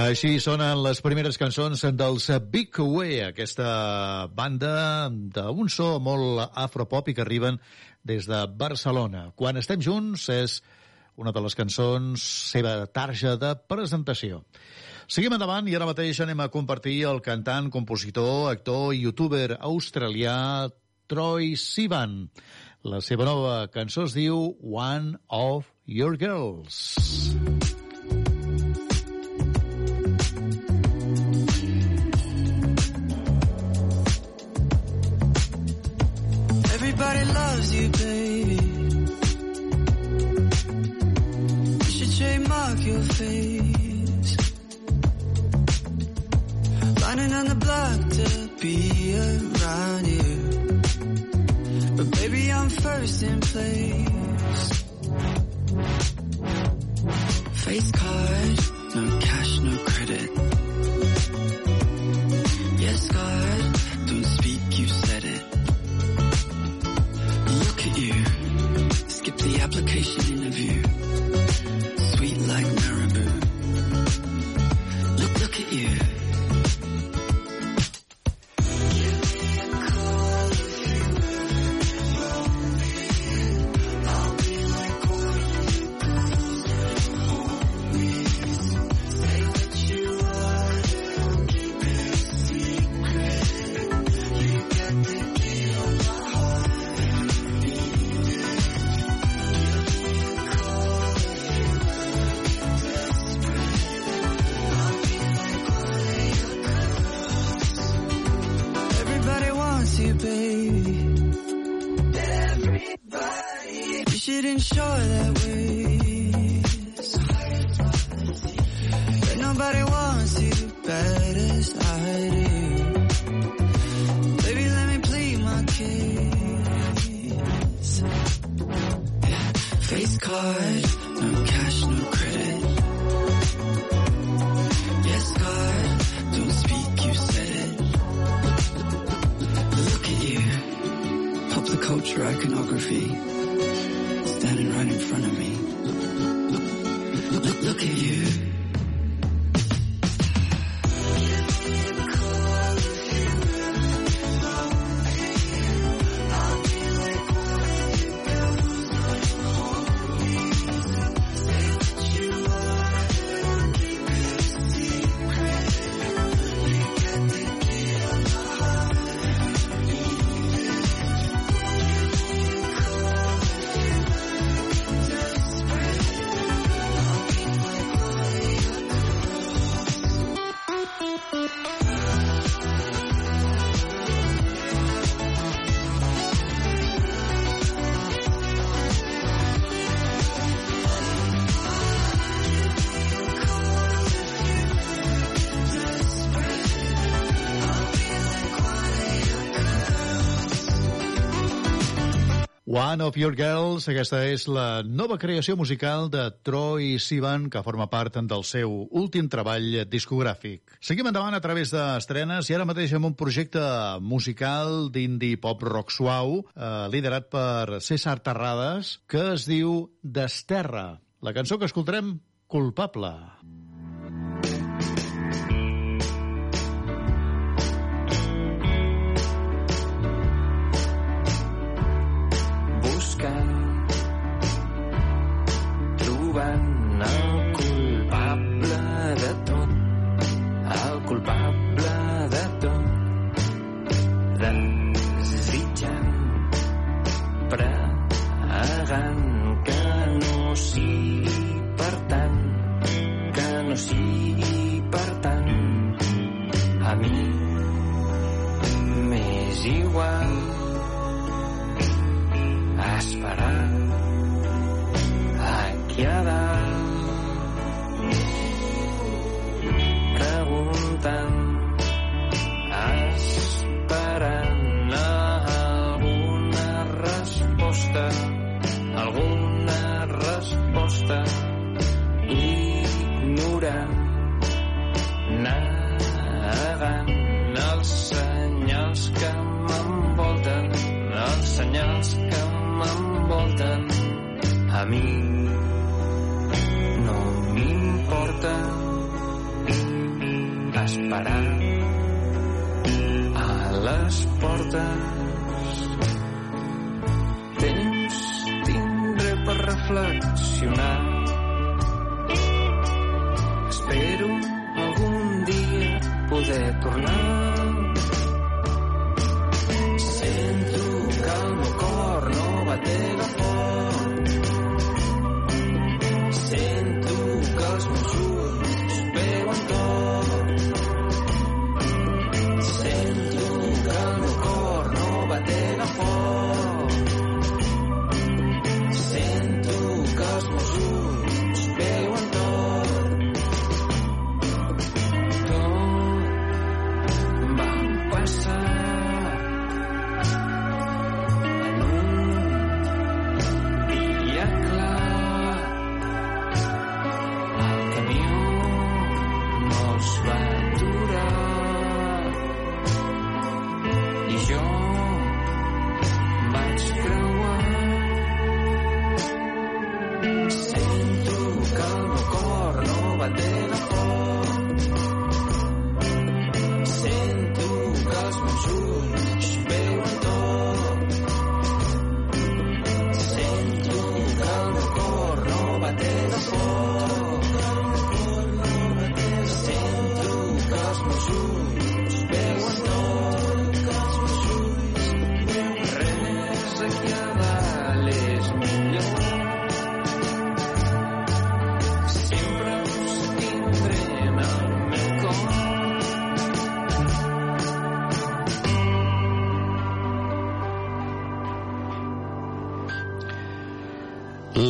Així sonen les primeres cançons dels Big Way, aquesta banda d'un so molt afropop i que arriben des de Barcelona. Quan estem junts és una de les cançons seva tarja de presentació. Seguim endavant i ara mateix anem a compartir el cantant, compositor, actor i youtuber australià Troy Sivan. La seva nova cançó es diu One of Your Girls. Nobody loves you, baby. You should trademark your face. Running on the block to be around you. But baby, I'm first in place. Face card, no cash, no credit. Yes, card. you. Skip the application interview. One of Your Girls, aquesta és la nova creació musical de Troy Sivan, que forma part del seu últim treball discogràfic. Seguim endavant a través d'estrenes i ara mateix amb un projecte musical d'indie pop rock suau, eh, liderat per César Terrades, que es diu Desterra. La cançó que escoltarem, Culpable. Culpable.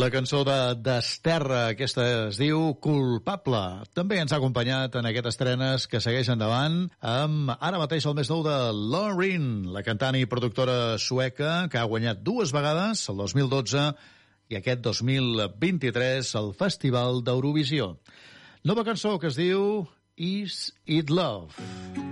La cançó de Desterra, aquesta es diu Culpable. També ens ha acompanyat en aquestes estrenes que segueixen endavant amb ara mateix el més nou de Lauren, la cantant i productora sueca que ha guanyat dues vegades, el 2012 i aquest 2023, al Festival d'Eurovisió. Nova cançó que es diu Is It Love.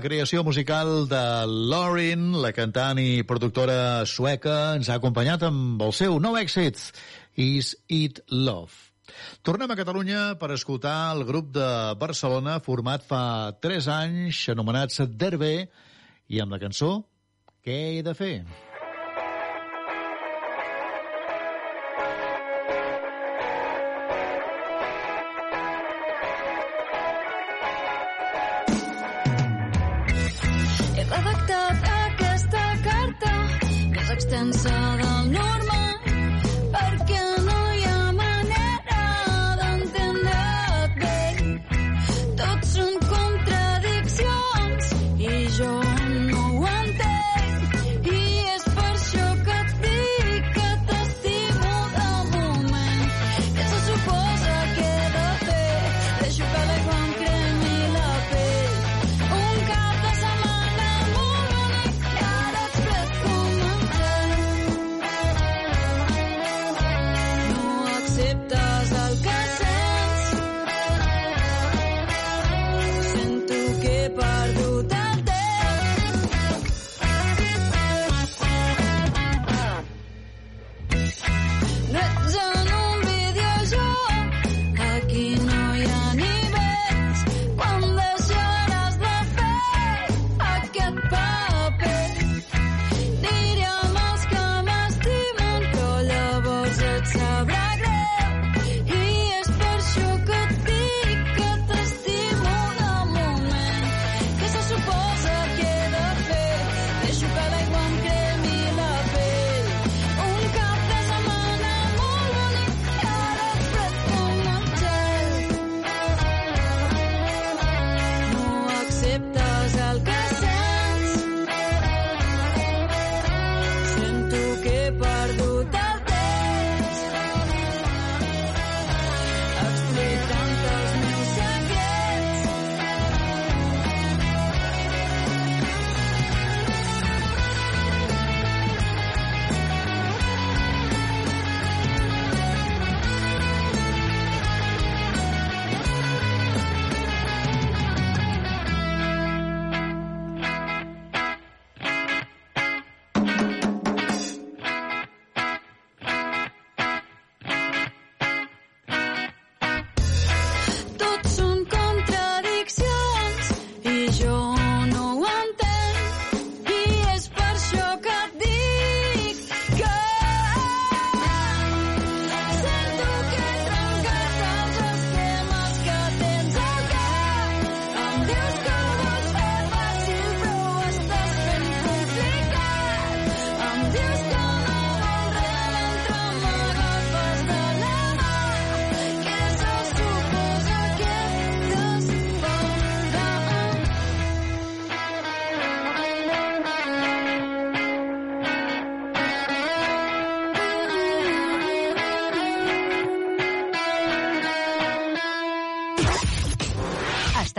creació musical de Lauren, la cantant i productora sueca, ens ha acompanyat amb el seu nou èxit, Is It Love. Tornem a Catalunya per escoltar el grup de Barcelona format fa 3 anys, anomenat Derbe, i amb la cançó Què he de fer? Què he de fer? cansada, no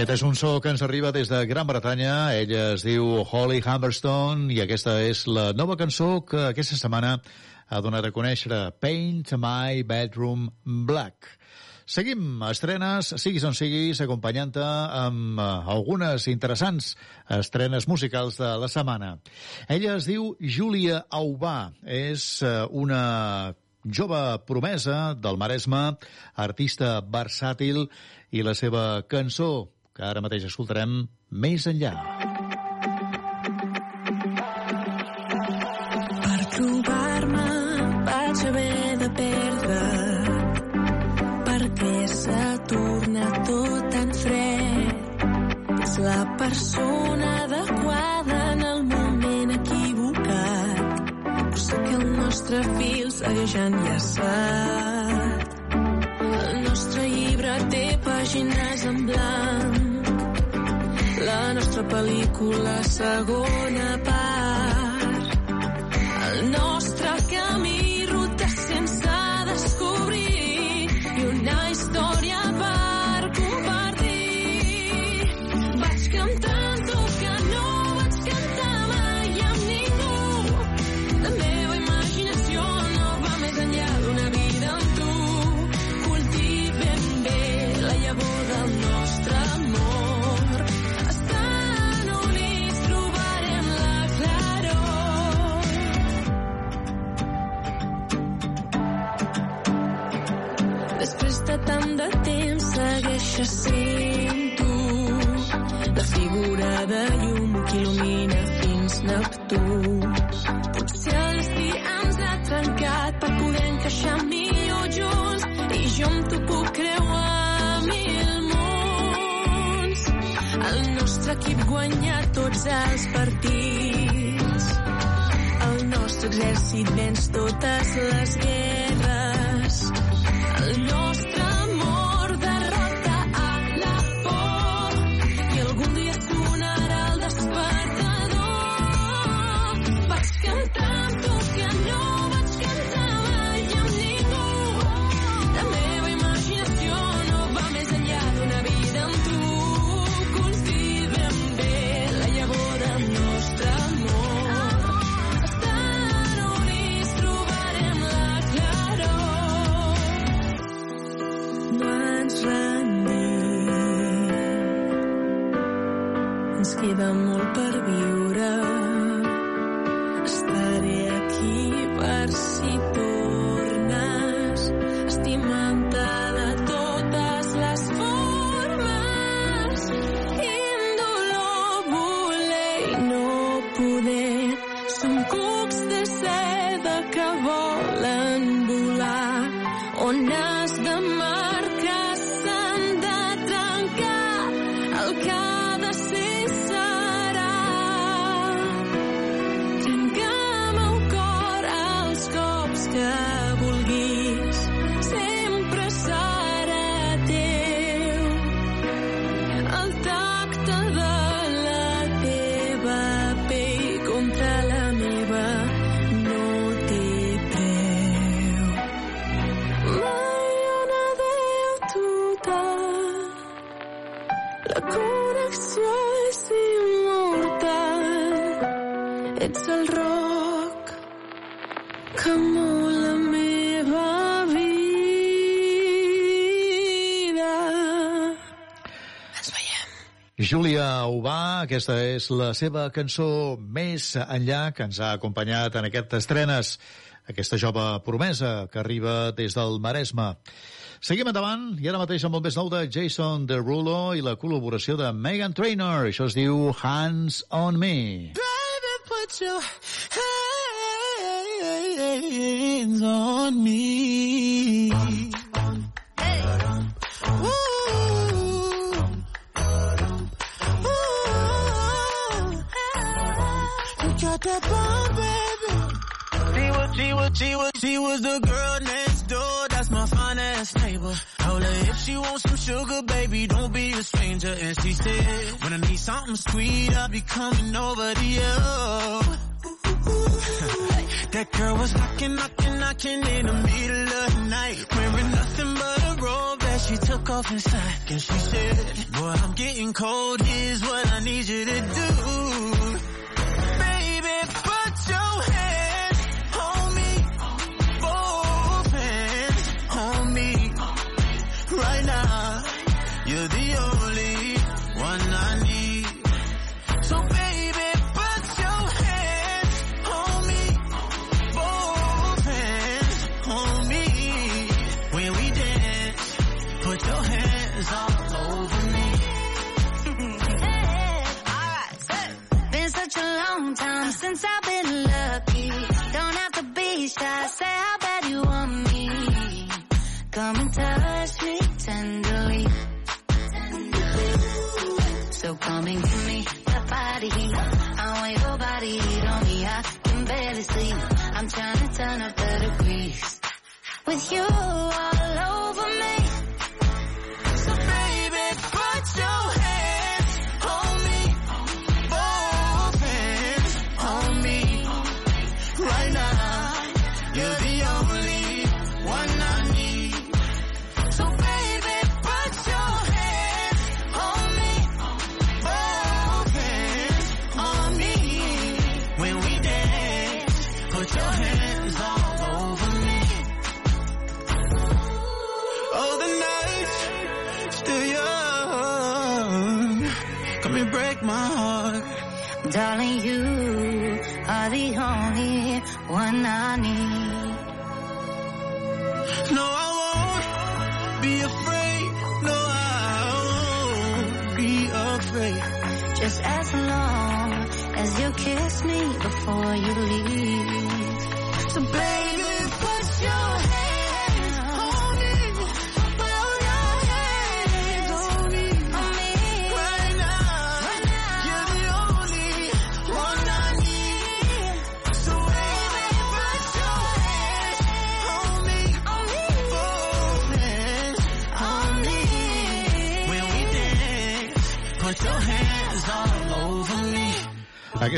Aquest és un so que ens arriba des de Gran Bretanya. Ella es diu Holly Humberstone i aquesta és la nova cançó que aquesta setmana ha donat a conèixer Paint My Bedroom Black. Seguim estrenes, siguis on siguis, acompanyant-te amb eh, algunes interessants estrenes musicals de la setmana. Ella es diu Júlia Aubà, és eh, una jove promesa del Maresme, artista versàtil, i la seva cançó que ara mateix escoltarem més enllà. Per trobar-me vaig haver de perdre perquè s'ha tornat tot tan fred. És la persona adequada en el moment equivocat. Però sé que el nostre fil segueix enllaçat. El nostre llibre té pàgines en blanc nostra pel·lícula segona part. El nostre segueixes sent tu la figura de llum que il·lumina fins Neptú. Potser el destí ens ha trencat per poder encaixar millor junts i jo amb tu puc creuar mil mons. El nostre equip guanya tots els partits. El nostre exèrcit venç totes les guerres. El nostre Ubà, aquesta és la seva cançó Més enllà, que ens ha acompanyat en aquestes estrenes, aquesta jove promesa que arriba des del Maresme. Seguim endavant, i ara mateix amb el més nou de Jason Derulo i la col·laboració de Megan Trainor. Això es diu Hands on Me. Baby, put your hands on me. Got that bomb, baby. She was, she was, she was, she was the girl next door. That's my fine ass neighbor. Told her if she wants some sugar, baby, don't be a stranger. And she said, when I need something sweet, I'll be coming over to you. that girl was knocking, knocking, knocking in the middle of the night. Wearing nothing but a robe that she took off inside. And she said, boy, I'm getting cold. Here's what I need you to do. Hey.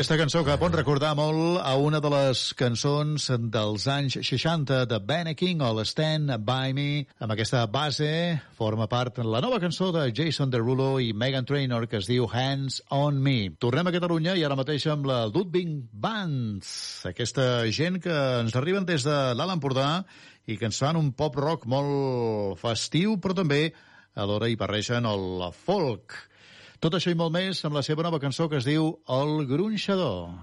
Aquesta cançó que pot recordar molt a una de les cançons dels anys 60 de Benny King o l'Stand By Me. Amb aquesta base forma part la nova cançó de Jason Derulo i Megan Trainor que es diu Hands On Me. Tornem a Catalunya i ara mateix amb la Ludwig Bands. Aquesta gent que ens arriben des de l'Alt Empordà i que ens fan un pop rock molt festiu, però també alhora hi barregen el folk. Tot això i molt més amb la seva nova cançó que es diu El Gronxador.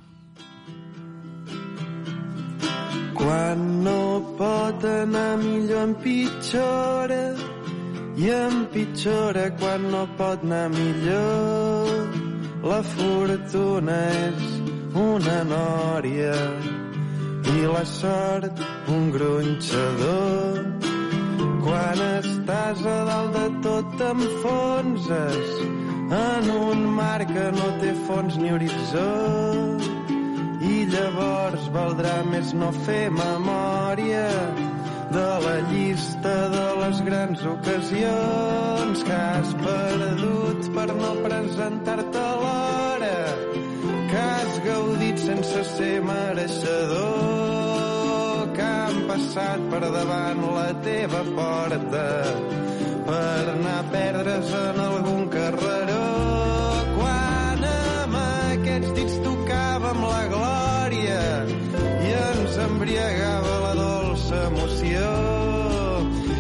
Quan no pot anar millor empitjora i empitjora quan no pot anar millor. La fortuna és una nòria i la sort un gronxador. Quan estàs a dalt de tot t'enfonses en un mar que no té fons ni horitzó. I llavors valdrà més no fer memòria de la llista de les grans ocasions que has perdut per no presentar-te a l'hora que has gaudit sense ser mereixedor que han passat per davant la teva porta per anar a perdre's en algun carreró embriagava la dolça emoció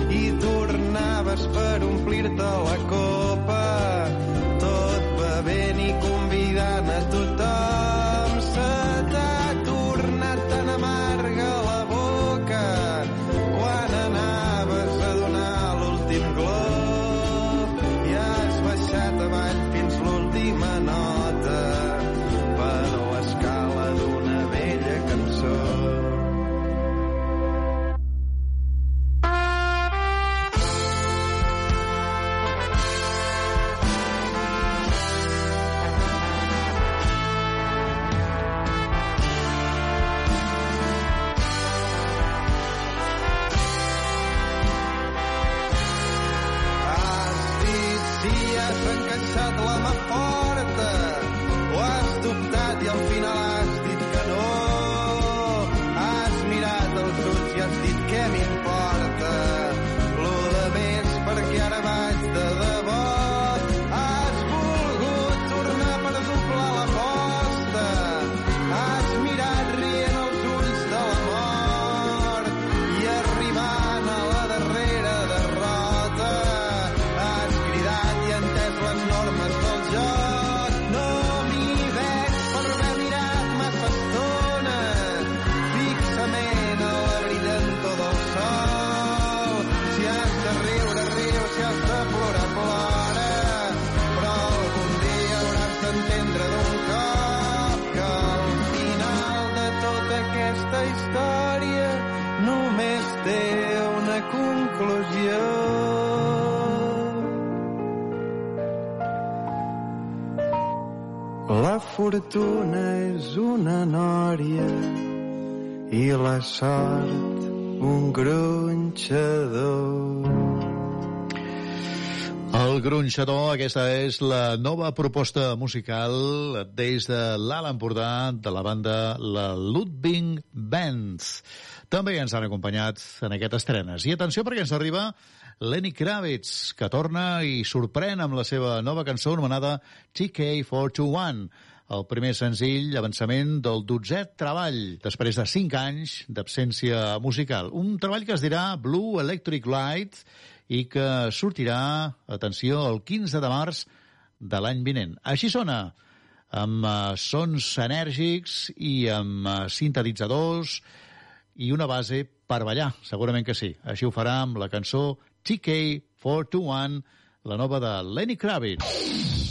i tornaves per omplir-te la copa sort un gronxador. El Gronxador, aquesta és la nova proposta musical des de l'Alt Empordà de la banda La Ludwig Bands. També ens han acompanyat en aquestes estrenes. I atenció perquè ens arriba Lenny Kravitz, que torna i sorprèn amb la seva nova cançó anomenada TK421, el primer senzill avançament del dotzè treball, després de cinc anys d'absència musical. Un treball que es dirà Blue Electric Light i que sortirà, atenció, el 15 de març de l'any vinent. Així sona, amb uh, sons enèrgics i amb uh, sintetitzadors i una base per ballar, segurament que sí. Així ho farà amb la cançó TK421, la nova de Lenny Kravitz.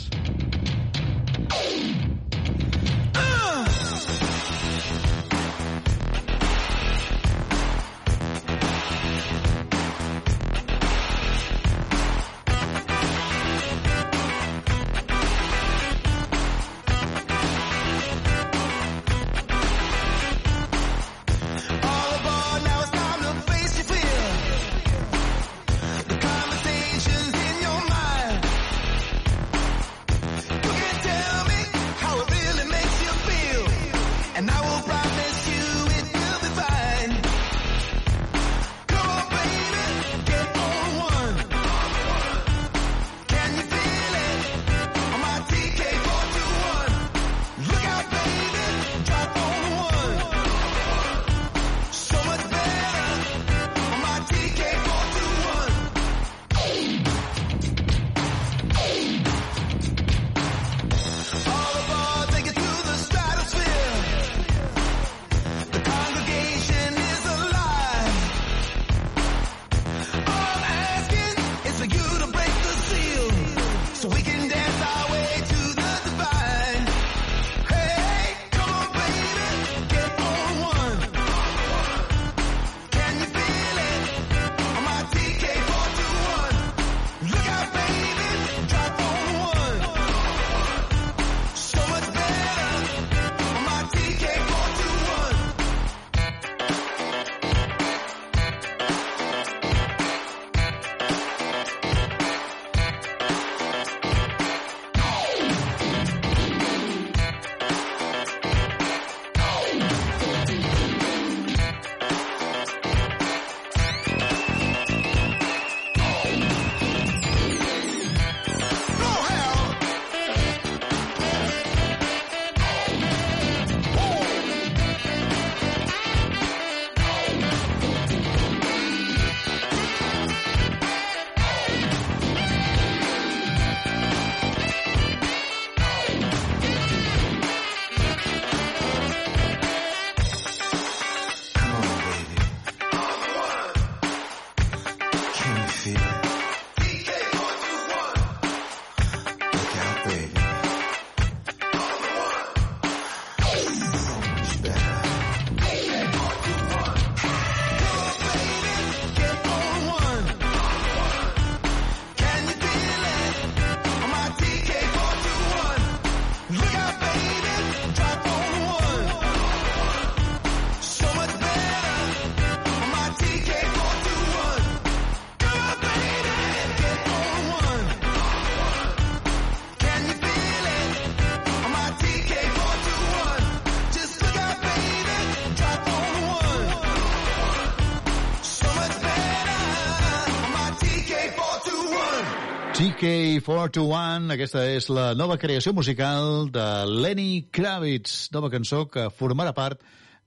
CK421, aquesta és la nova creació musical de Lenny Kravitz, nova cançó que formarà part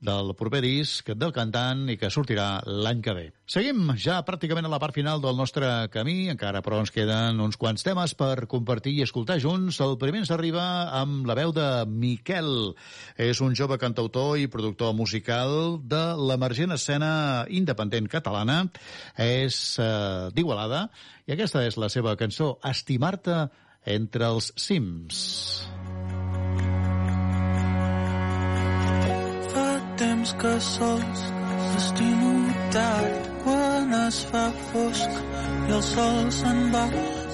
del proper disc del cantant i que sortirà l'any que ve. Seguim ja pràcticament a la part final del nostre camí, encara però ens queden uns quants temes per compartir i escoltar junts. El primer ens arriba amb la veu de Miquel. És un jove cantautor i productor musical de l'emergent escena independent catalana. És eh, d'Igualada i aquesta és la seva cançó Estimar-te entre els cims. Temps que sols t'estimo tard quan es fa fosc i el sol se'n va,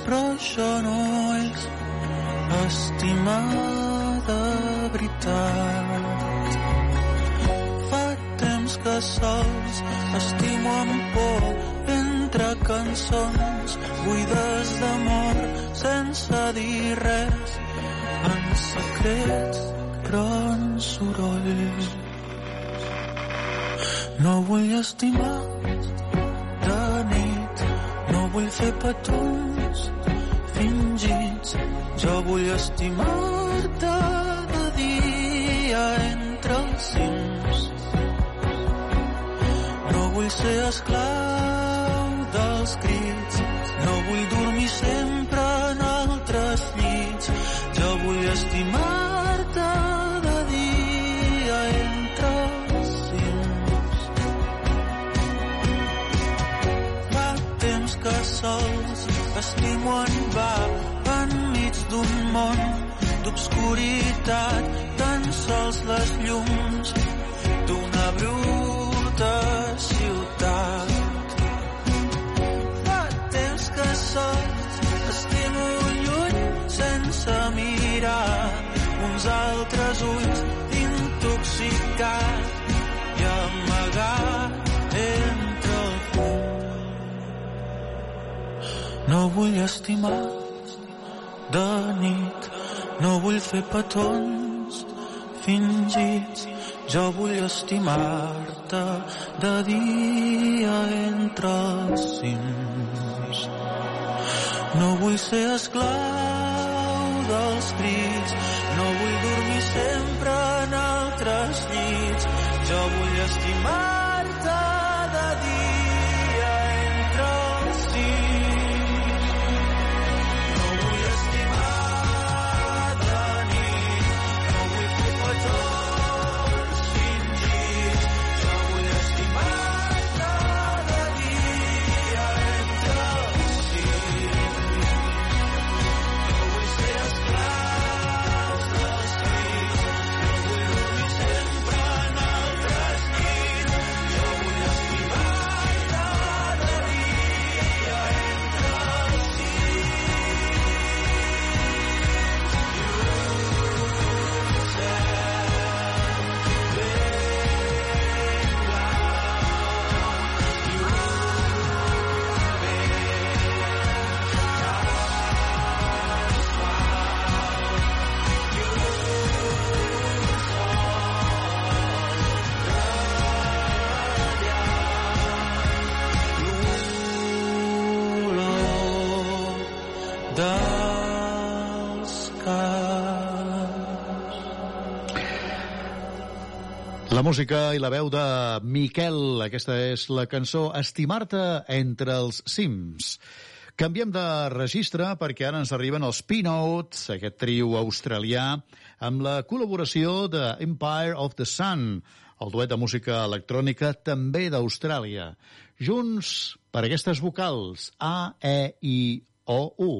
però això no és estimar de veritat. Fa temps que sols estimo amb por entre cançons buides d'amor sense dir res en secrets però en soroll. No vull estimar de nit, no vull fer petons fingits. Jo vull estimar-te de dia entre els cims. No vull ser esclau dels crits, no vull dormir sempre en altres llits. Que sols estimo en va enmig d'un món d'obscuritat, tan sols les llums d'una bruta ciutat. Fa temps que sols estimo lluny sense mirar uns altres ulls intoxicat No vull estimar de nit, no vull fer petons fingits, jo vull estimar-te de dia entre els cims. No vull ser esclau dels crits, no vull dormir sempre en altres llits. Jo vull estimar-te La música i la veu de Miquel. Aquesta és la cançó Estimar-te entre els cims. Canviem de registre perquè ara ens arriben els Peanuts, aquest trio australià, amb la col·laboració de Empire of the Sun, el duet de música electrònica també d'Austràlia. Junts per aquestes vocals A, E, I, O, U.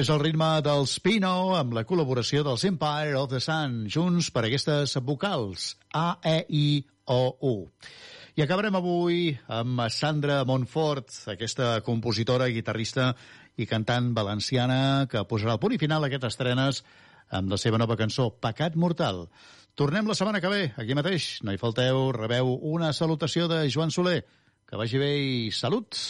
És el ritme del Spino amb la col·laboració dels Empire of the Sun, junts per aquestes vocals A, E, I, O, U. I acabarem avui amb Sandra Montfort, aquesta compositora, guitarrista i cantant valenciana que posarà el punt i final a aquestes estrenes amb la seva nova cançó, Pecat Mortal. Tornem la setmana que ve, aquí mateix. No hi falteu, rebeu una salutació de Joan Soler. Que vagi bé i salut!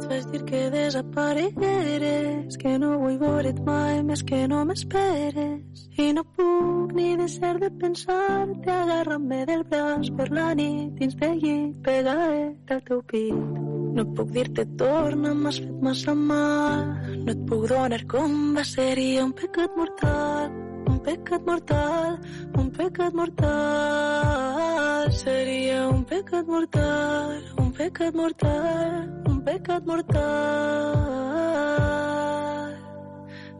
Et vaig dir que desaparegueres, que no vull veure't mai més que no m'esperes. I no puc ni deixar de pensar-te agarrant-me del braç per la nit dins del llit pegadet al teu pit. No puc dir-te torna, m'has fet massa mal. No et puc donar com va seria un pecat mortal, pecat mortal, un pecat mortal. Seria un pecat mortal, un pecat mortal, un pecat mortal.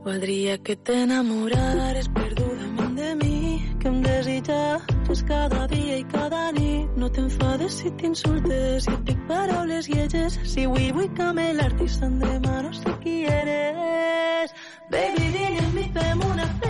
Voldria que t'enamorares perdudament de mi, que em desitjares cada dia i cada nit. No t'enfades si t'insultes, si et dic paraules lleges, si avui vull camelar-te i sant demà no sé qui eres. Baby, vine amb mi, fem una festa,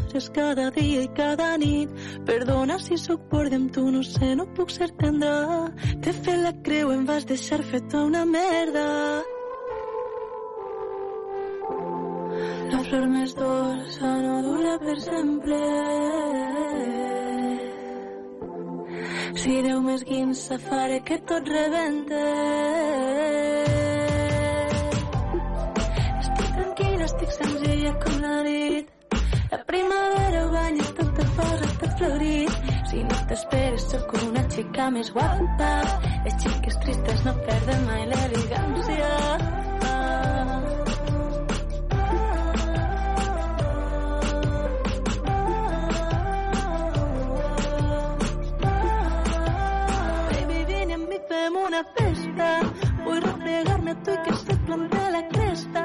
desitjares cada dia i cada nit. Perdona si sóc borda amb tu, no sé, no puc ser tendra. T'he fet la creu, em vas deixar feta una merda. La flor més dolça no dura per sempre. Si Déu m'esguinça faré que tot rebente. Estic tranquil·la, estic senzilla com la nit. Primavera banya tot te posa tot florit. Si no t'esperes, sóc una xica més guapa. Les xiques tristes no perden mai l'elegància. Fem una festa. Vull refregar-me a tu i que se plante la cresta.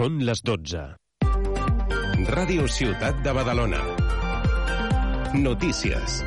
Són les 12. Ràdio Ciutat de Badalona. Notícies.